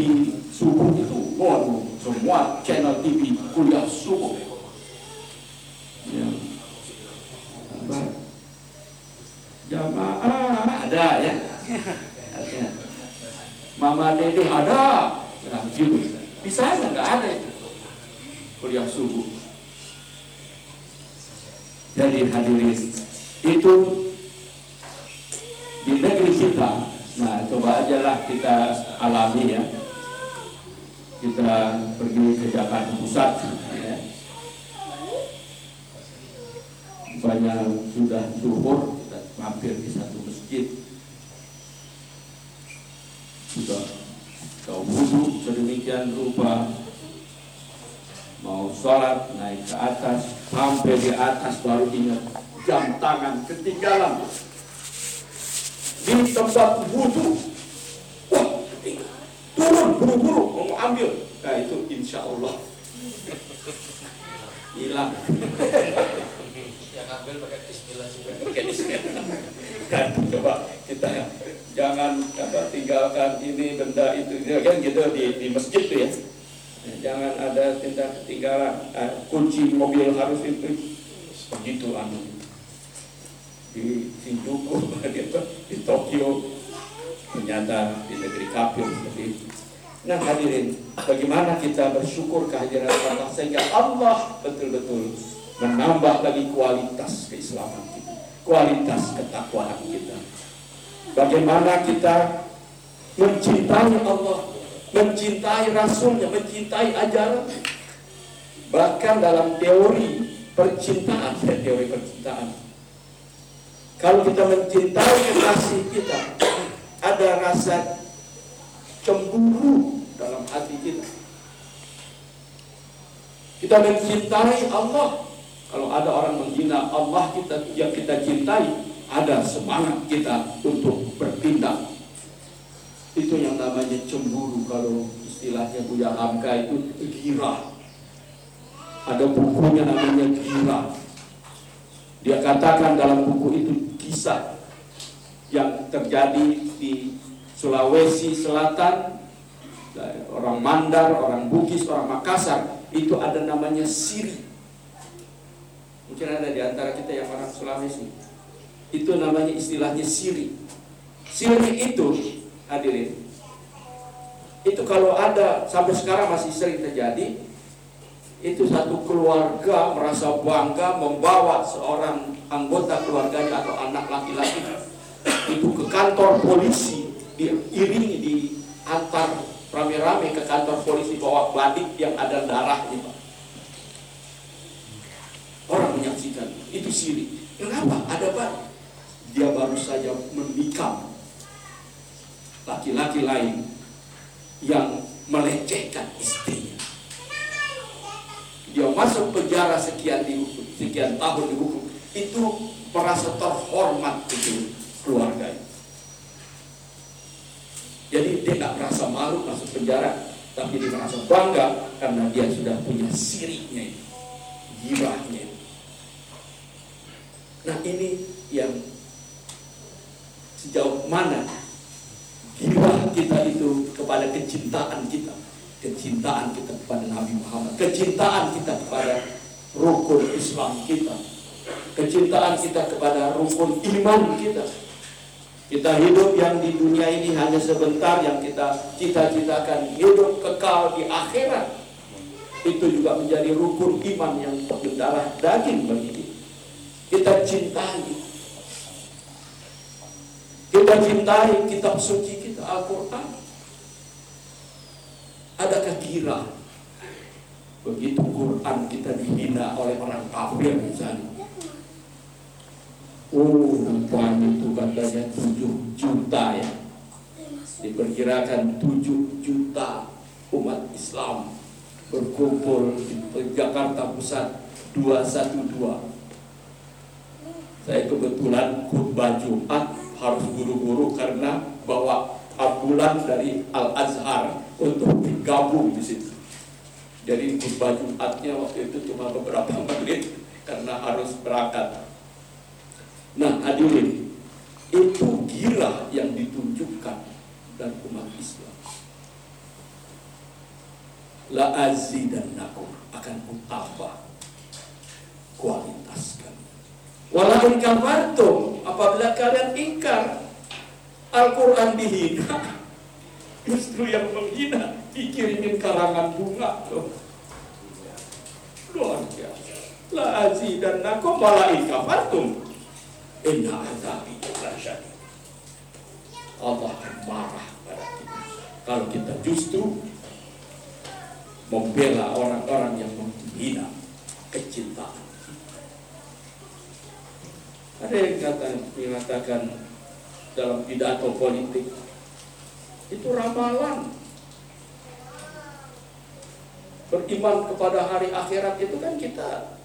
Speaker 1: subuh itu waduh semua channel TV kuliah subuh ya. jamaah ada ya. Mama Dede ada nah, gitu. di sana nggak ada itu kuliah subuh jadi hadirin itu di negeri kita nah coba aja lah kita alami ya. Kita pergi ke Jakarta Pusat ya. banyak sudah zuhur kita mampir di satu masjid. Sudah kau wudhu sedemikian rupa. Mau sholat naik ke atas sampai di atas baru ingat jam tangan ketinggalan tempat wudhu wah turun buru-buru. Mau ambil. Nah itu insya Allah. Hilang.
Speaker 2: Yang ambil pakai bismillah juga.
Speaker 1: Pakai bismillah. Kan coba kita jangan apa tinggalkan ini benda itu. Kan gitu di, di masjid tuh ya. Jangan ada tindak ketinggalan. Uh, kunci mobil harus itu. Begitu anu di Shinjuku [laughs] gitu di Tokyo ternyata di negeri kafir seperti itu nah hadirin bagaimana kita bersyukur kehadiran Allah sehingga Allah betul-betul menambah lagi kualitas keislaman kita kualitas ketakwaan kita bagaimana kita mencintai Allah mencintai Rasulnya, mencintai ajaran. Bahkan dalam teori percintaan, teori percintaan. Kalau kita mencintai kekasih kita, ada rasa cemburu dalam hati kita. Kita mencintai Allah. Kalau ada orang menghina Allah kita yang kita cintai, ada semangat kita untuk bertindak itu yang namanya cemburu kalau istilahnya Buya Hamka itu gira ada bukunya namanya gira dia katakan dalam buku itu kisah yang terjadi di Sulawesi Selatan. Orang Mandar, orang Bugis, orang Makassar itu ada namanya siri. Mungkin ada di antara kita yang orang Sulawesi. Itu namanya istilahnya siri. Siri itu hadirin itu kalau ada sampai sekarang masih sering terjadi itu satu keluarga merasa bangga membawa seorang anggota keluarganya atau anak laki-laki itu ke kantor polisi diiringi di antar rame-rame ke kantor polisi bawa badik yang ada darahnya Pak. Orang menyaksikan itu siri. Kenapa? Ada Pak. Dia baru saja menikam laki-laki lain yang melecehkan istrinya. Dia masuk penjara sekian dihukum, sekian tahun dihukum. Itu merasa terhormat itu keluarga. Jadi dia nggak merasa malu masuk penjara, tapi dia merasa bangga karena dia sudah punya sirinya itu, gibahnya itu. Nah ini yang sejauh mana gibah kita itu kepada kecintaan kita kecintaan kita kepada Nabi Muhammad kecintaan kita kepada rukun Islam kita kecintaan kita kepada rukun iman kita. Kita hidup yang di dunia ini hanya sebentar yang kita cita-citakan hidup kekal di akhirat. Itu juga menjadi rukun iman yang berdarah daging bagi kita. Kita cintai. Kita cintai kitab suci kita Al-Quran. Adakah kira begitu Quran kita dihina oleh orang kafir misalnya? Oh, rupanya itu katanya 7 juta ya. Di diperkirakan 7 juta umat Islam berkumpul di Jakarta Pusat 212 saya kebetulan khutbah Jumat harus buru-buru karena bawa ambulan dari Al Azhar untuk digabung di situ. Jadi khutbah Jumatnya waktu itu cuma beberapa [laughs] menit karena harus berangkat. Nah hadirin, itu gila yang ditunjukkan dan umat Islam. La azidannakum akan kutambah kualitas kalian. Kafartum apabila kalian ingkar Al-Quran dihina [laughs] Justru yang menghina dikirimin karangan bunga loh. Luar biasa. La dan nakum malah kafartum. Inna azabi lasyadid. Allah akan marah pada kita. Kalau kita justru membela orang-orang yang menghina kecintaan ada yang kata, mengatakan dalam pidato politik itu ramalan. Beriman kepada hari akhirat itu kan kita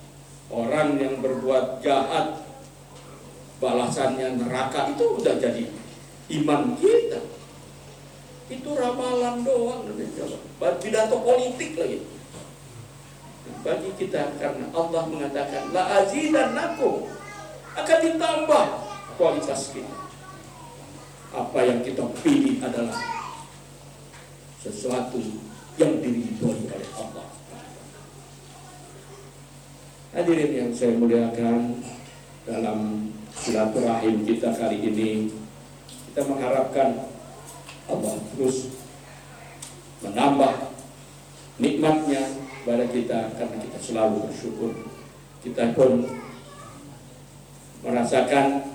Speaker 1: orang yang berbuat jahat balasannya neraka itu udah jadi iman kita. Itu ramalan doang pidato politik lagi. Bagi kita karena Allah mengatakan la azidannakum akan ditambah kualitas kita. Apa yang kita pilih adalah sesuatu yang diridhoi oleh Allah. Hadirin yang saya muliakan dalam silaturahim kita kali ini kita mengharapkan Allah terus menambah nikmatnya pada kita karena kita selalu bersyukur. Kita pun merasakan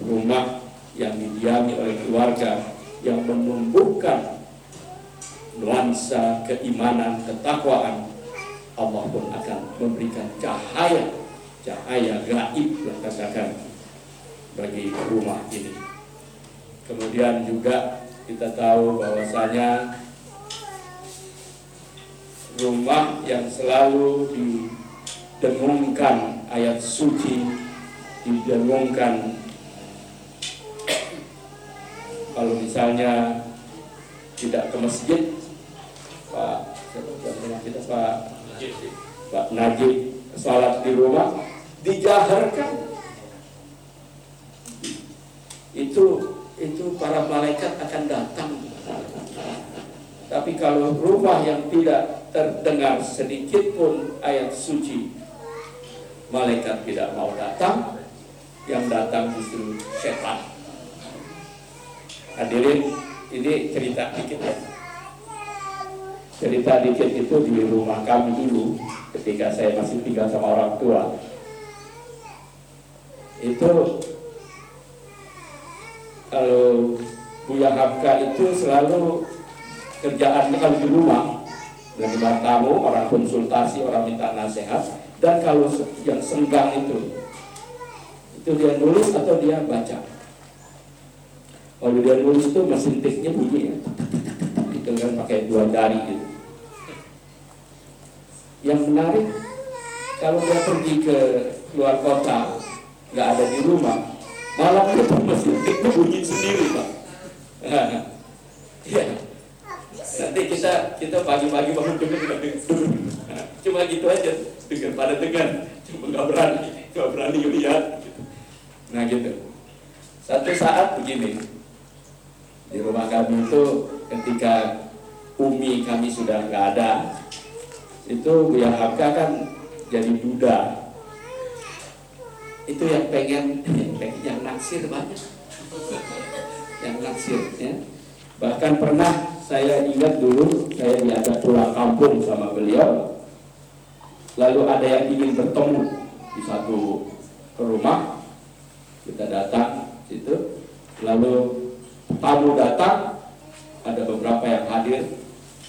Speaker 1: rumah yang didiami oleh keluarga yang menumbuhkan nuansa keimanan, ketakwaan, Allah pun akan memberikan cahaya, cahaya gaib katakan bagi rumah ini. Kemudian juga kita tahu bahwasanya rumah yang selalu di dengungkan ayat suci didengungkan kalau misalnya tidak ke masjid Pak siapa kita Pak Pak Najib sholat di rumah dijaharkan. Itu itu para malaikat akan datang. Tapi kalau rumah yang tidak terdengar sedikit pun ayat suci malaikat tidak mau datang, yang datang justru setan. Hadirin, ini cerita dikit ya. Cerita dikit itu di rumah kami dulu, ketika saya masih tinggal sama orang tua. Itu kalau Buya Hamka itu selalu kerjaannya kalau di rumah menerima tamu, orang konsultasi, orang minta nasihat, dan kalau yang senggang itu, itu dia nulis atau dia baca. Kalau dia nulis itu mesin tiknya bunyi ya. Itu kan pakai dua jari gitu. Yang menarik, kalau dia pergi ke luar kota, nggak ada di rumah, malam itu mesin tiknya bunyi sendiri pak. Iya. Nanti kita kita pagi-pagi bangun dengar cuma gitu aja dengar pada dengar cuma nggak berani nggak berani lihat nah gitu satu saat begini di rumah kami itu ketika umi kami sudah nggak ada itu Buya Hamka kan jadi duda itu yang [clears throat] pengen yang naksir banyak. Yang naksir ya. Bahkan pernah saya ingat dulu saya diajak pulang kampung sama beliau lalu ada yang ingin bertemu di satu rumah. Kita datang situ lalu tamu datang ada beberapa yang hadir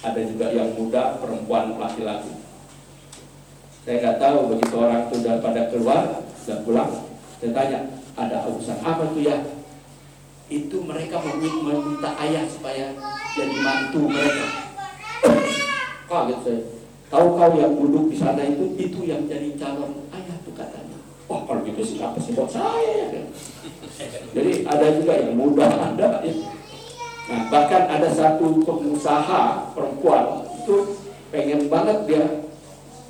Speaker 1: ada juga yang muda perempuan laki-laki saya nggak tahu begitu orang sudah pada keluar sudah pulang saya tanya ada urusan apa tuh ya itu mereka memi- meminta ayah supaya jadi mantu mereka. [coughs] Kaget saya. Tahu kau yang duduk di sana itu itu yang jadi calon ayah Oh kalau gitu siapa sih buat saya ya. Jadi ada juga yang muda ada ya. Nah, bahkan ada satu pengusaha perempuan itu pengen banget dia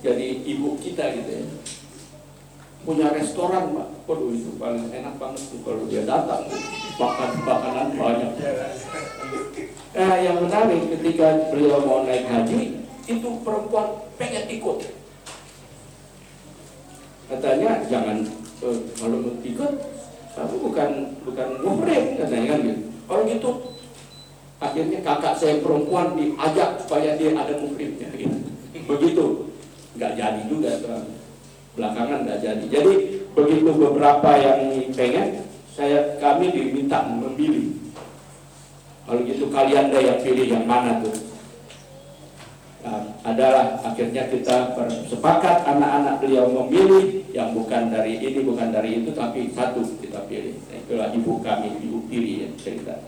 Speaker 1: jadi ibu kita gitu ya. Punya restoran pak, waduh itu paling enak banget tuh kalau dia datang makan makanan banyak. Nah, yang menarik ketika beliau mau naik haji itu perempuan pengen ikut. Katanya jangan eh, kalau mau ikut kamu bukan bukan muhrim katanya kan gitu. Kalau gitu akhirnya kakak saya perempuan diajak supaya dia ada muhrimnya gitu. Begitu nggak jadi juga terang belakangan nggak jadi. Jadi begitu beberapa yang pengen saya kami diminta memilih. Kalau gitu kalian deh yang pilih yang mana tuh. Nah, adalah akhirnya kita bersepakat anak-anak beliau memilih yang bukan dari ini bukan dari itu tapi satu kita pilih. Nah, itulah ibu kami ibu tiri yang cerita.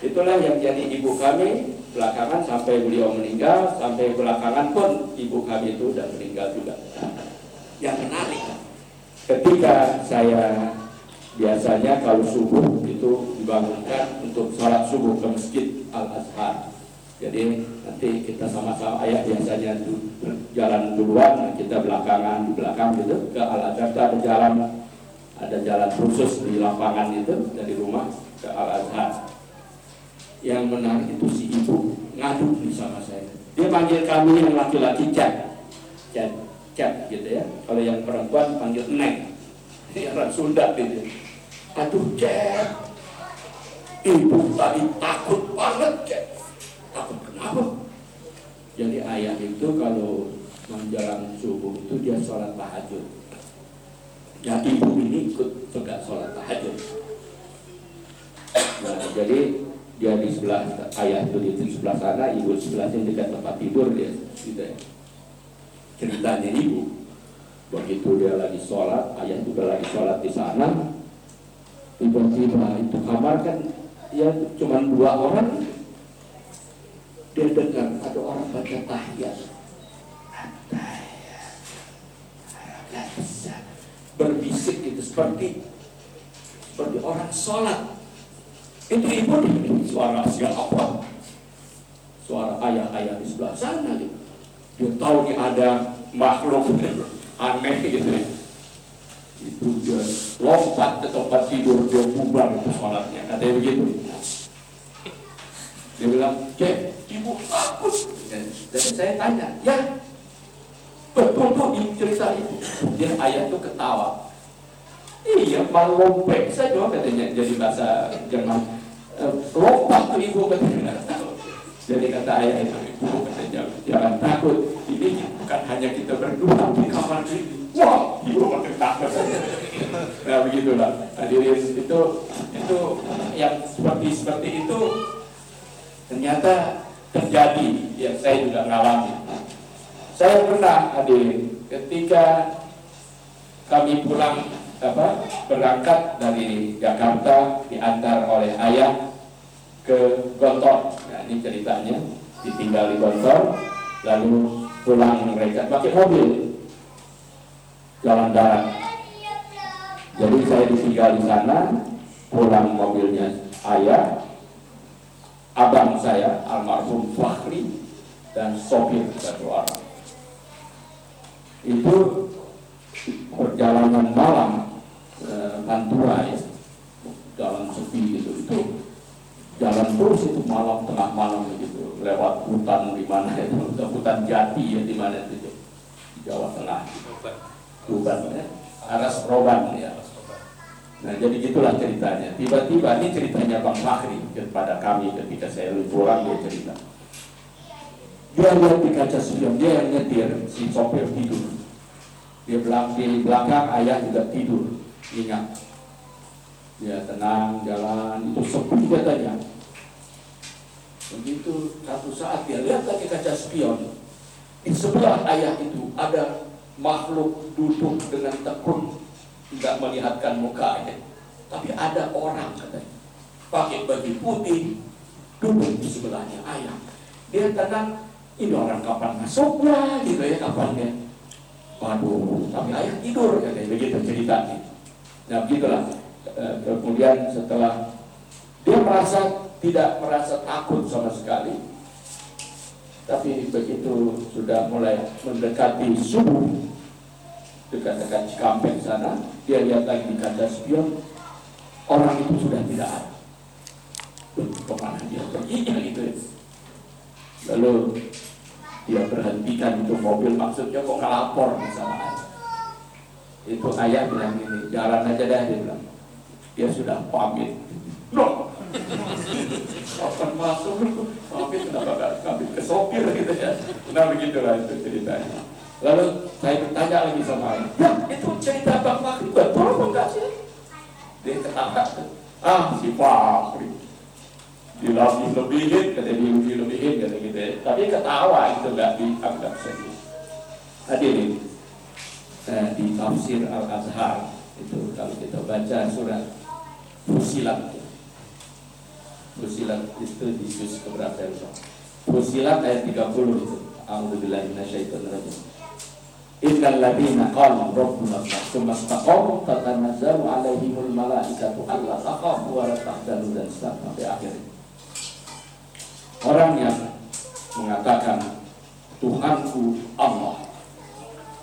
Speaker 1: Itulah yang jadi ibu kami belakangan sampai beliau meninggal sampai belakangan pun ibu kami itu sudah meninggal juga. Yang menarik. Ketika saya biasanya kalau subuh itu dibangunkan untuk sholat subuh ke masjid Al Azhar jadi nanti kita sama-sama ayah biasanya du- jalan duluan, kita belakangan di belakang gitu ke Al Azhar itu ada jalan ada jalan khusus di lapangan itu dari rumah ke Al Azhar. Yang menarik itu si ibu ngadu nih sama saya. Dia panggil kami yang laki-laki Cak, Cak, Cak gitu ya. Kalau yang perempuan panggil Neng. [laughs] Ini orang Sunda gitu. Aduh Cak, ibu tadi takut banget Cak takut kenapa? Jadi ayah itu kalau menjelang subuh itu dia sholat tahajud. Ya ibu ini ikut juga sholat tahajud. Nah, jadi dia di sebelah ayah itu di sebelah sana, ibu di sebelah sini dekat tempat tidur dia, gitu ya. Ceritanya ibu, begitu dia lagi sholat, ayah juga lagi sholat di sana, tiba-tiba itu kamar kan ya cuma dua orang dia dengar ada orang baca tahiyat. Berbisik itu seperti seperti orang sholat. Itu ibu suara siapa suara ayah-ayah di sebelah sana gitu. dia tahu nih ada makhluk [laughs] aneh gitu. Ya. itu dia lompat ke tempat tidur dia bubar itu sholatnya. Katanya begitu dia bilang, Cek, ibu takut. Dan, saya tanya, ya, betul tuh ini cerita itu. Dia ayah tuh ketawa. Iya, malah lompat saja katanya jadi bahasa Jerman. Eh, Lompat tuh ibu katanya. Jadi kata ayah itu, ibu katanya, jangan takut. Ini bukan hanya kita berdua di kamar ini. Wah, ibu makin takut. Nah begitulah. Hadirin itu itu yang seperti seperti itu ternyata terjadi yang saya juga ngalami. Saya pernah hadirin ketika kami pulang apa berangkat dari Jakarta diantar oleh ayah ke Gontor. Nah ini ceritanya ditinggal di Gontor lalu pulang mereka pakai mobil jalan darat. Jadi saya ditinggal di sana pulang mobilnya ayah abang saya almarhum Fahri dan sopir satu orang itu perjalanan malam eh, Pantura ya jalan sepi gitu itu jalan terus itu malam tengah malam gitu lewat hutan di mana itu [laughs] hutan jati ya di mana itu di Jawa Tengah. Tuban ya. Aras Roban ya Nah jadi gitulah ceritanya. Tiba-tiba ini ceritanya Bang Fahri kepada kami ketika saya pulang dia cerita. Dia lihat di kaca spion dia yang nyetir si sopir tidur. Dia belakang di belakang ayah juga tidur ingat. Dia tenang jalan itu sepi katanya. Begitu satu saat dia lihat lagi kaca spion di sebelah ayah itu ada makhluk duduk dengan tekun tidak melihatkan mukanya tapi ada orang katanya pakai baju putih, duduk di sebelahnya ayah. Dia tenang, ini orang kapan masuknya gitu ya kapan ya. Waduh, tapi ayah tidur katanya begitu ceritanya. Nah begitulah. Eh, Kemudian setelah dia merasa tidak merasa takut sama sekali, tapi begitu sudah mulai mendekati subuh, dekat-dekat Cikampek sana, dia lihat lagi di kaca spion, orang itu sudah tidak ada. Ke mana dia pergi ya gitu. Lalu dia berhentikan itu mobil, maksudnya kok ngelapor sama ayah. Itu ayah bilang ini, jalan aja dah dia bilang. Dia sudah pamit. Loh, kapan masuk? Pamit kenapa gak pamit ke sopir gitu ya. Nah begitulah itu ceritanya. Lalu saya bertanya lagi sama ayah, ya itu cerita Bang Fakri betul apa enggak sih? Dia ketawa, ah si Fakri dilebih lebihin, kata dia lebih lebihin, kata gitu ya. Tapi ketawa itu nggak dianggap serius. Hadirin, eh, di tafsir Al Azhar itu kalau kita baca surat Fusilat, Fusilat itu di juz keberapa ya? Fusilat ayat 30 itu. Alhamdulillah minasyaitonirrajim. Innal ladzina qalu rabbuna Allah tsumma istaqamu tatanazzalu alaihimul malaikatu alla takhafu wa la tahzanu dan sampai akhir. Orang yang mengatakan Tuhanku Allah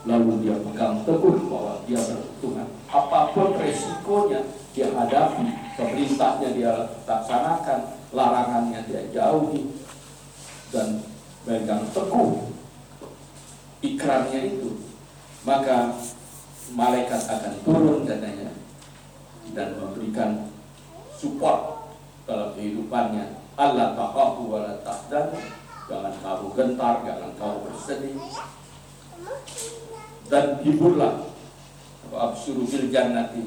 Speaker 1: lalu dia pegang teguh bahwa dia bertuhan apa pun resikonya dia hadapi pemerintahnya dia laksanakan larangannya dia jauhi dan pegang teguh ikrarnya itu maka malaikat akan turun katanya dan memberikan support dalam kehidupannya. Allah taqahu wa la tahzanu jangan kamu gentar jangan kamu bersedih dan hiburlah. Absuru bil jannati.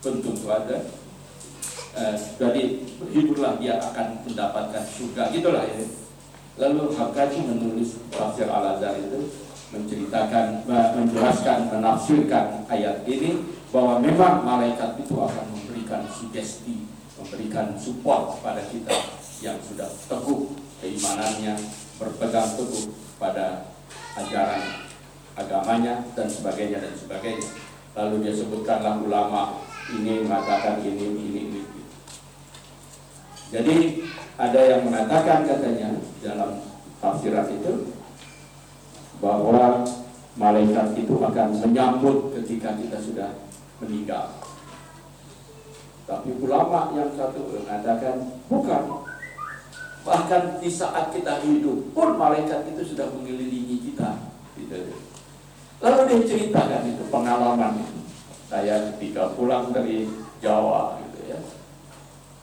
Speaker 1: Bentuk ada. Eh, jadi hiburlah dia akan mendapatkan surga. Gitulah ya lalu Hakkaji menulis tafsir al azhar itu menceritakan menjelaskan menafsirkan ayat ini bahwa memang malaikat itu akan memberikan sugesti memberikan support kepada kita yang sudah teguh keimanannya berpegang teguh pada ajaran agamanya dan sebagainya dan sebagainya. Lalu dia sebutkanlah ulama ini mengatakan ini ini ini. Jadi ada yang mengatakan katanya dalam tafsiran itu bahwa malaikat itu akan menyambut ketika kita sudah meninggal. Tapi ulama yang satu mengatakan bukan. Bahkan di saat kita hidup pun malaikat itu sudah mengelilingi kita. Gitu. Lalu dia ceritakan itu pengalaman. Saya ketika pulang dari Jawa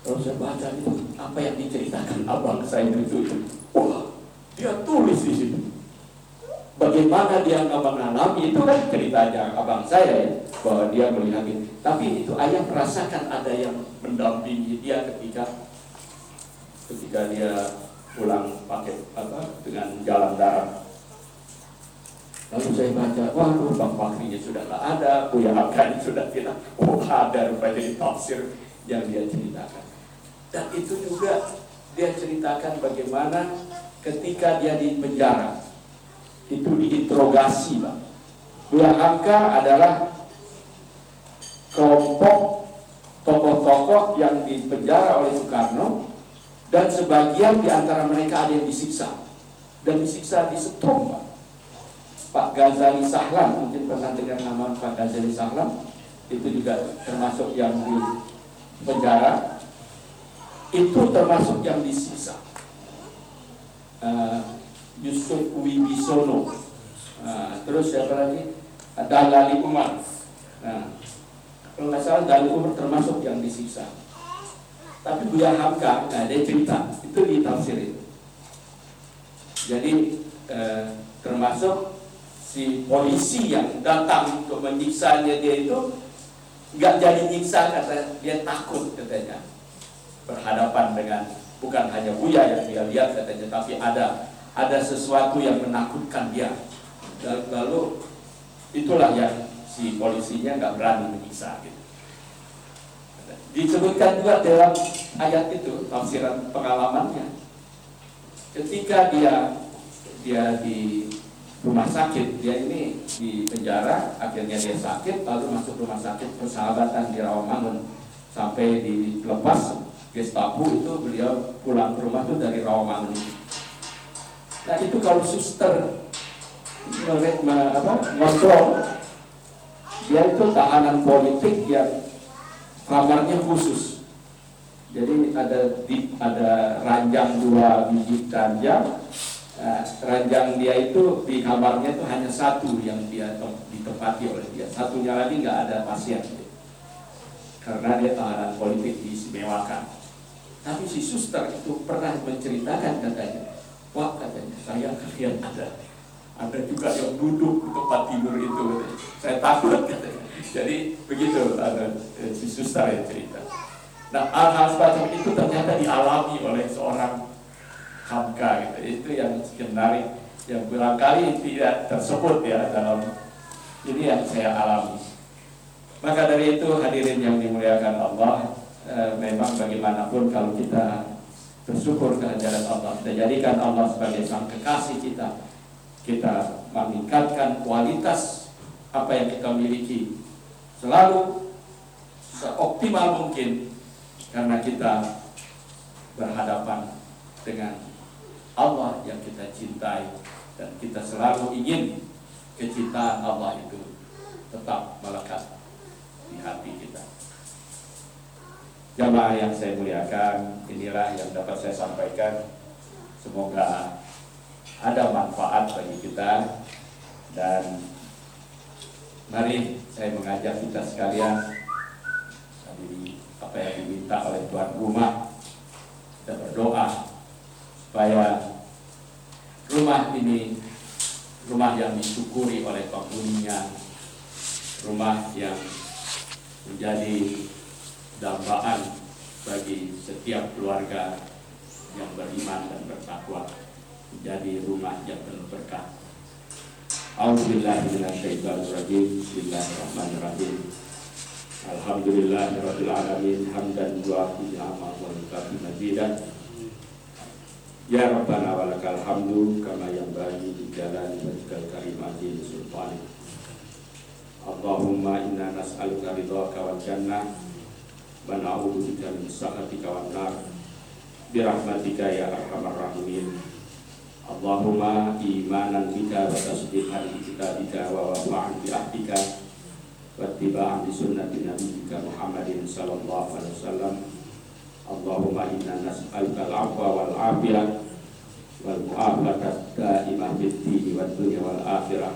Speaker 1: Terus saya baca itu apa yang diceritakan abang saya itu. Wah, dia tulis di situ. Bagaimana dia nggak mengalami itu kan ceritanya abang saya ya, bahwa dia melihat itu. Tapi itu ayah merasakan ada yang mendampingi dia ketika ketika dia pulang pakai apa dengan jalan darat. Lalu saya baca, waduh Bang Fakrinya sudah nggak ada, Buya Hakan sudah tidak, oh ada rupanya di tafsir yang dia ceritakan. Dan itu juga dia ceritakan bagaimana ketika dia di penjara, itu diinterogasi Bang. Buya Hamka adalah kelompok tokoh-tokoh yang dipenjara oleh Soekarno dan sebagian di antara mereka ada yang disiksa dan disiksa di setrum Pak. Pak Ghazali Sahlam mungkin pernah dengar nama Pak Ghazali Sahlam itu juga termasuk yang di penjara itu termasuk yang disiksa uh, Yusuf Wibisono. Uh, terus siapa lagi? Dalali Umar. Nah, kalau nggak salah Dalali Umar termasuk yang disiksa tapi Buya Hamka nah, dia cerita. Itu di tafsir itu. Jadi eh, termasuk si polisi yang datang untuk menyiksanya dia itu nggak jadi nyiksa karena dia takut katanya berhadapan dengan bukan hanya Buya yang dia lihat katanya tapi ada ada sesuatu yang menakutkan dia lalu itulah yang si polisinya nggak berani menyiksa gitu Disebutkan juga dalam ayat itu tafsiran pengalamannya. Ketika dia dia di rumah sakit, dia ini di penjara, akhirnya dia sakit, lalu masuk rumah sakit persahabatan di Rawamangun sampai dilepas Gestapo itu beliau pulang ke rumah itu dari Rawamangun. Nah itu kalau suster apa, ngontrol, dia itu tahanan politik yang kamarnya khusus. Jadi ada di, ada ranjang dua biji ranjang. Nah, ranjang dia itu di kamarnya itu hanya satu yang dia ditempati oleh dia. Satunya lagi nggak ada pasien. Karena dia tahanan politik diistimewakan. Tapi si suster itu pernah menceritakan katanya, wah katanya saya kalian ada ada juga yang duduk di tempat tidur itu saya takut katanya jadi begitu ada eh, si suster yang cerita. Nah hal-hal semacam itu ternyata dialami oleh seorang hamka gitu. Itu yang menarik yang barangkali tidak tersebut ya dalam ini yang saya alami. Maka dari itu hadirin yang dimuliakan Allah, eh, memang bagaimanapun kalau kita bersyukur kehadiran Allah, kita jadikan Allah sebagai sang kekasih kita, kita meningkatkan kualitas apa yang kita miliki selalu seoptimal mungkin karena kita berhadapan dengan Allah yang kita cintai dan kita selalu ingin kecintaan Allah itu tetap melekat di hati kita. Jamaah yang saya muliakan, inilah yang dapat saya sampaikan. Semoga ada manfaat bagi kita dan Mari saya mengajak kita sekalian tadi apa yang diminta oleh tuan rumah kita berdoa supaya rumah ini rumah yang disyukuri oleh penghuninya rumah yang menjadi dambaan bagi setiap keluarga yang beriman dan bertakwa menjadi rumah yang penuh berkah. A'udzubillahiminasyaitonirrajim Bismillahirrahmanirrahim. Alhamdulillahirabbil alamin hamdan wa ni'ama wa mukafi majidan Ya Rabbana walakal hamdu kama yang bagi di jalan wajhal karim azim sultani Allahumma inna nas'aluka ridhaka wal jannah wa na'udzu bika min sakhatika ya arhamar rahimin. Allahumma imanan bika wa tasdiqan bi kitabika wa wafa'an bi ahdika. Wa ittiba'an bi sunnati nabiyyika Muhammadin sallallahu alaihi wasallam. Allahumma inna nas'aluka al-'afwa wal 'afiyah wal mu'afata da'imah fid dini wad dunya wal akhirah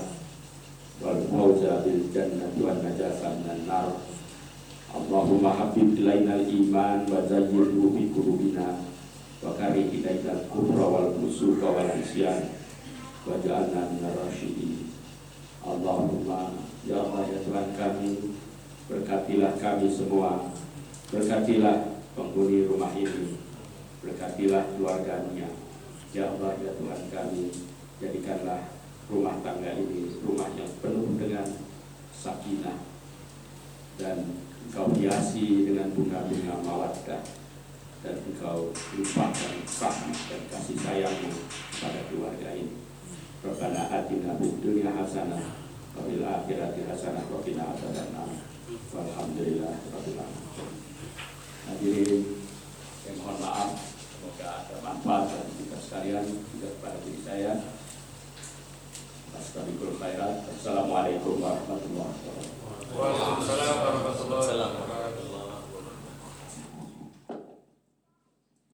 Speaker 1: wal fawza bil jannati wan najasa minan nar Allahumma habib ilaina al-iman wa zayyirhu bi qulubina wa kari ilaikal kufra wal fusuqa wal isyan wa ja'alna minar rasyidin. Allahumma ya Allah ya Tuhan kami berkatilah kami semua berkatilah penghuni rumah ini berkatilah keluarganya. Ya Allah ya Tuhan kami jadikanlah rumah tangga ini rumah yang penuh dengan sakinah dan kau hiasi dengan bunga-bunga mawaddah dan engkau lupakan rahmat dan kasih sayangmu pada keluarga ini. Rabbana atina fid dunya hasanah wa fil akhirati hasanah wa qina adzabannar. Walhamdulillah rabbil alamin. Hadirin yang mohon maaf semoga ada manfaat bagi kita sekalian juga kepada diri saya. Assalamualaikum warahmatullahi wabarakatuh. وعليكم السلام ورحمة الله وبركاته.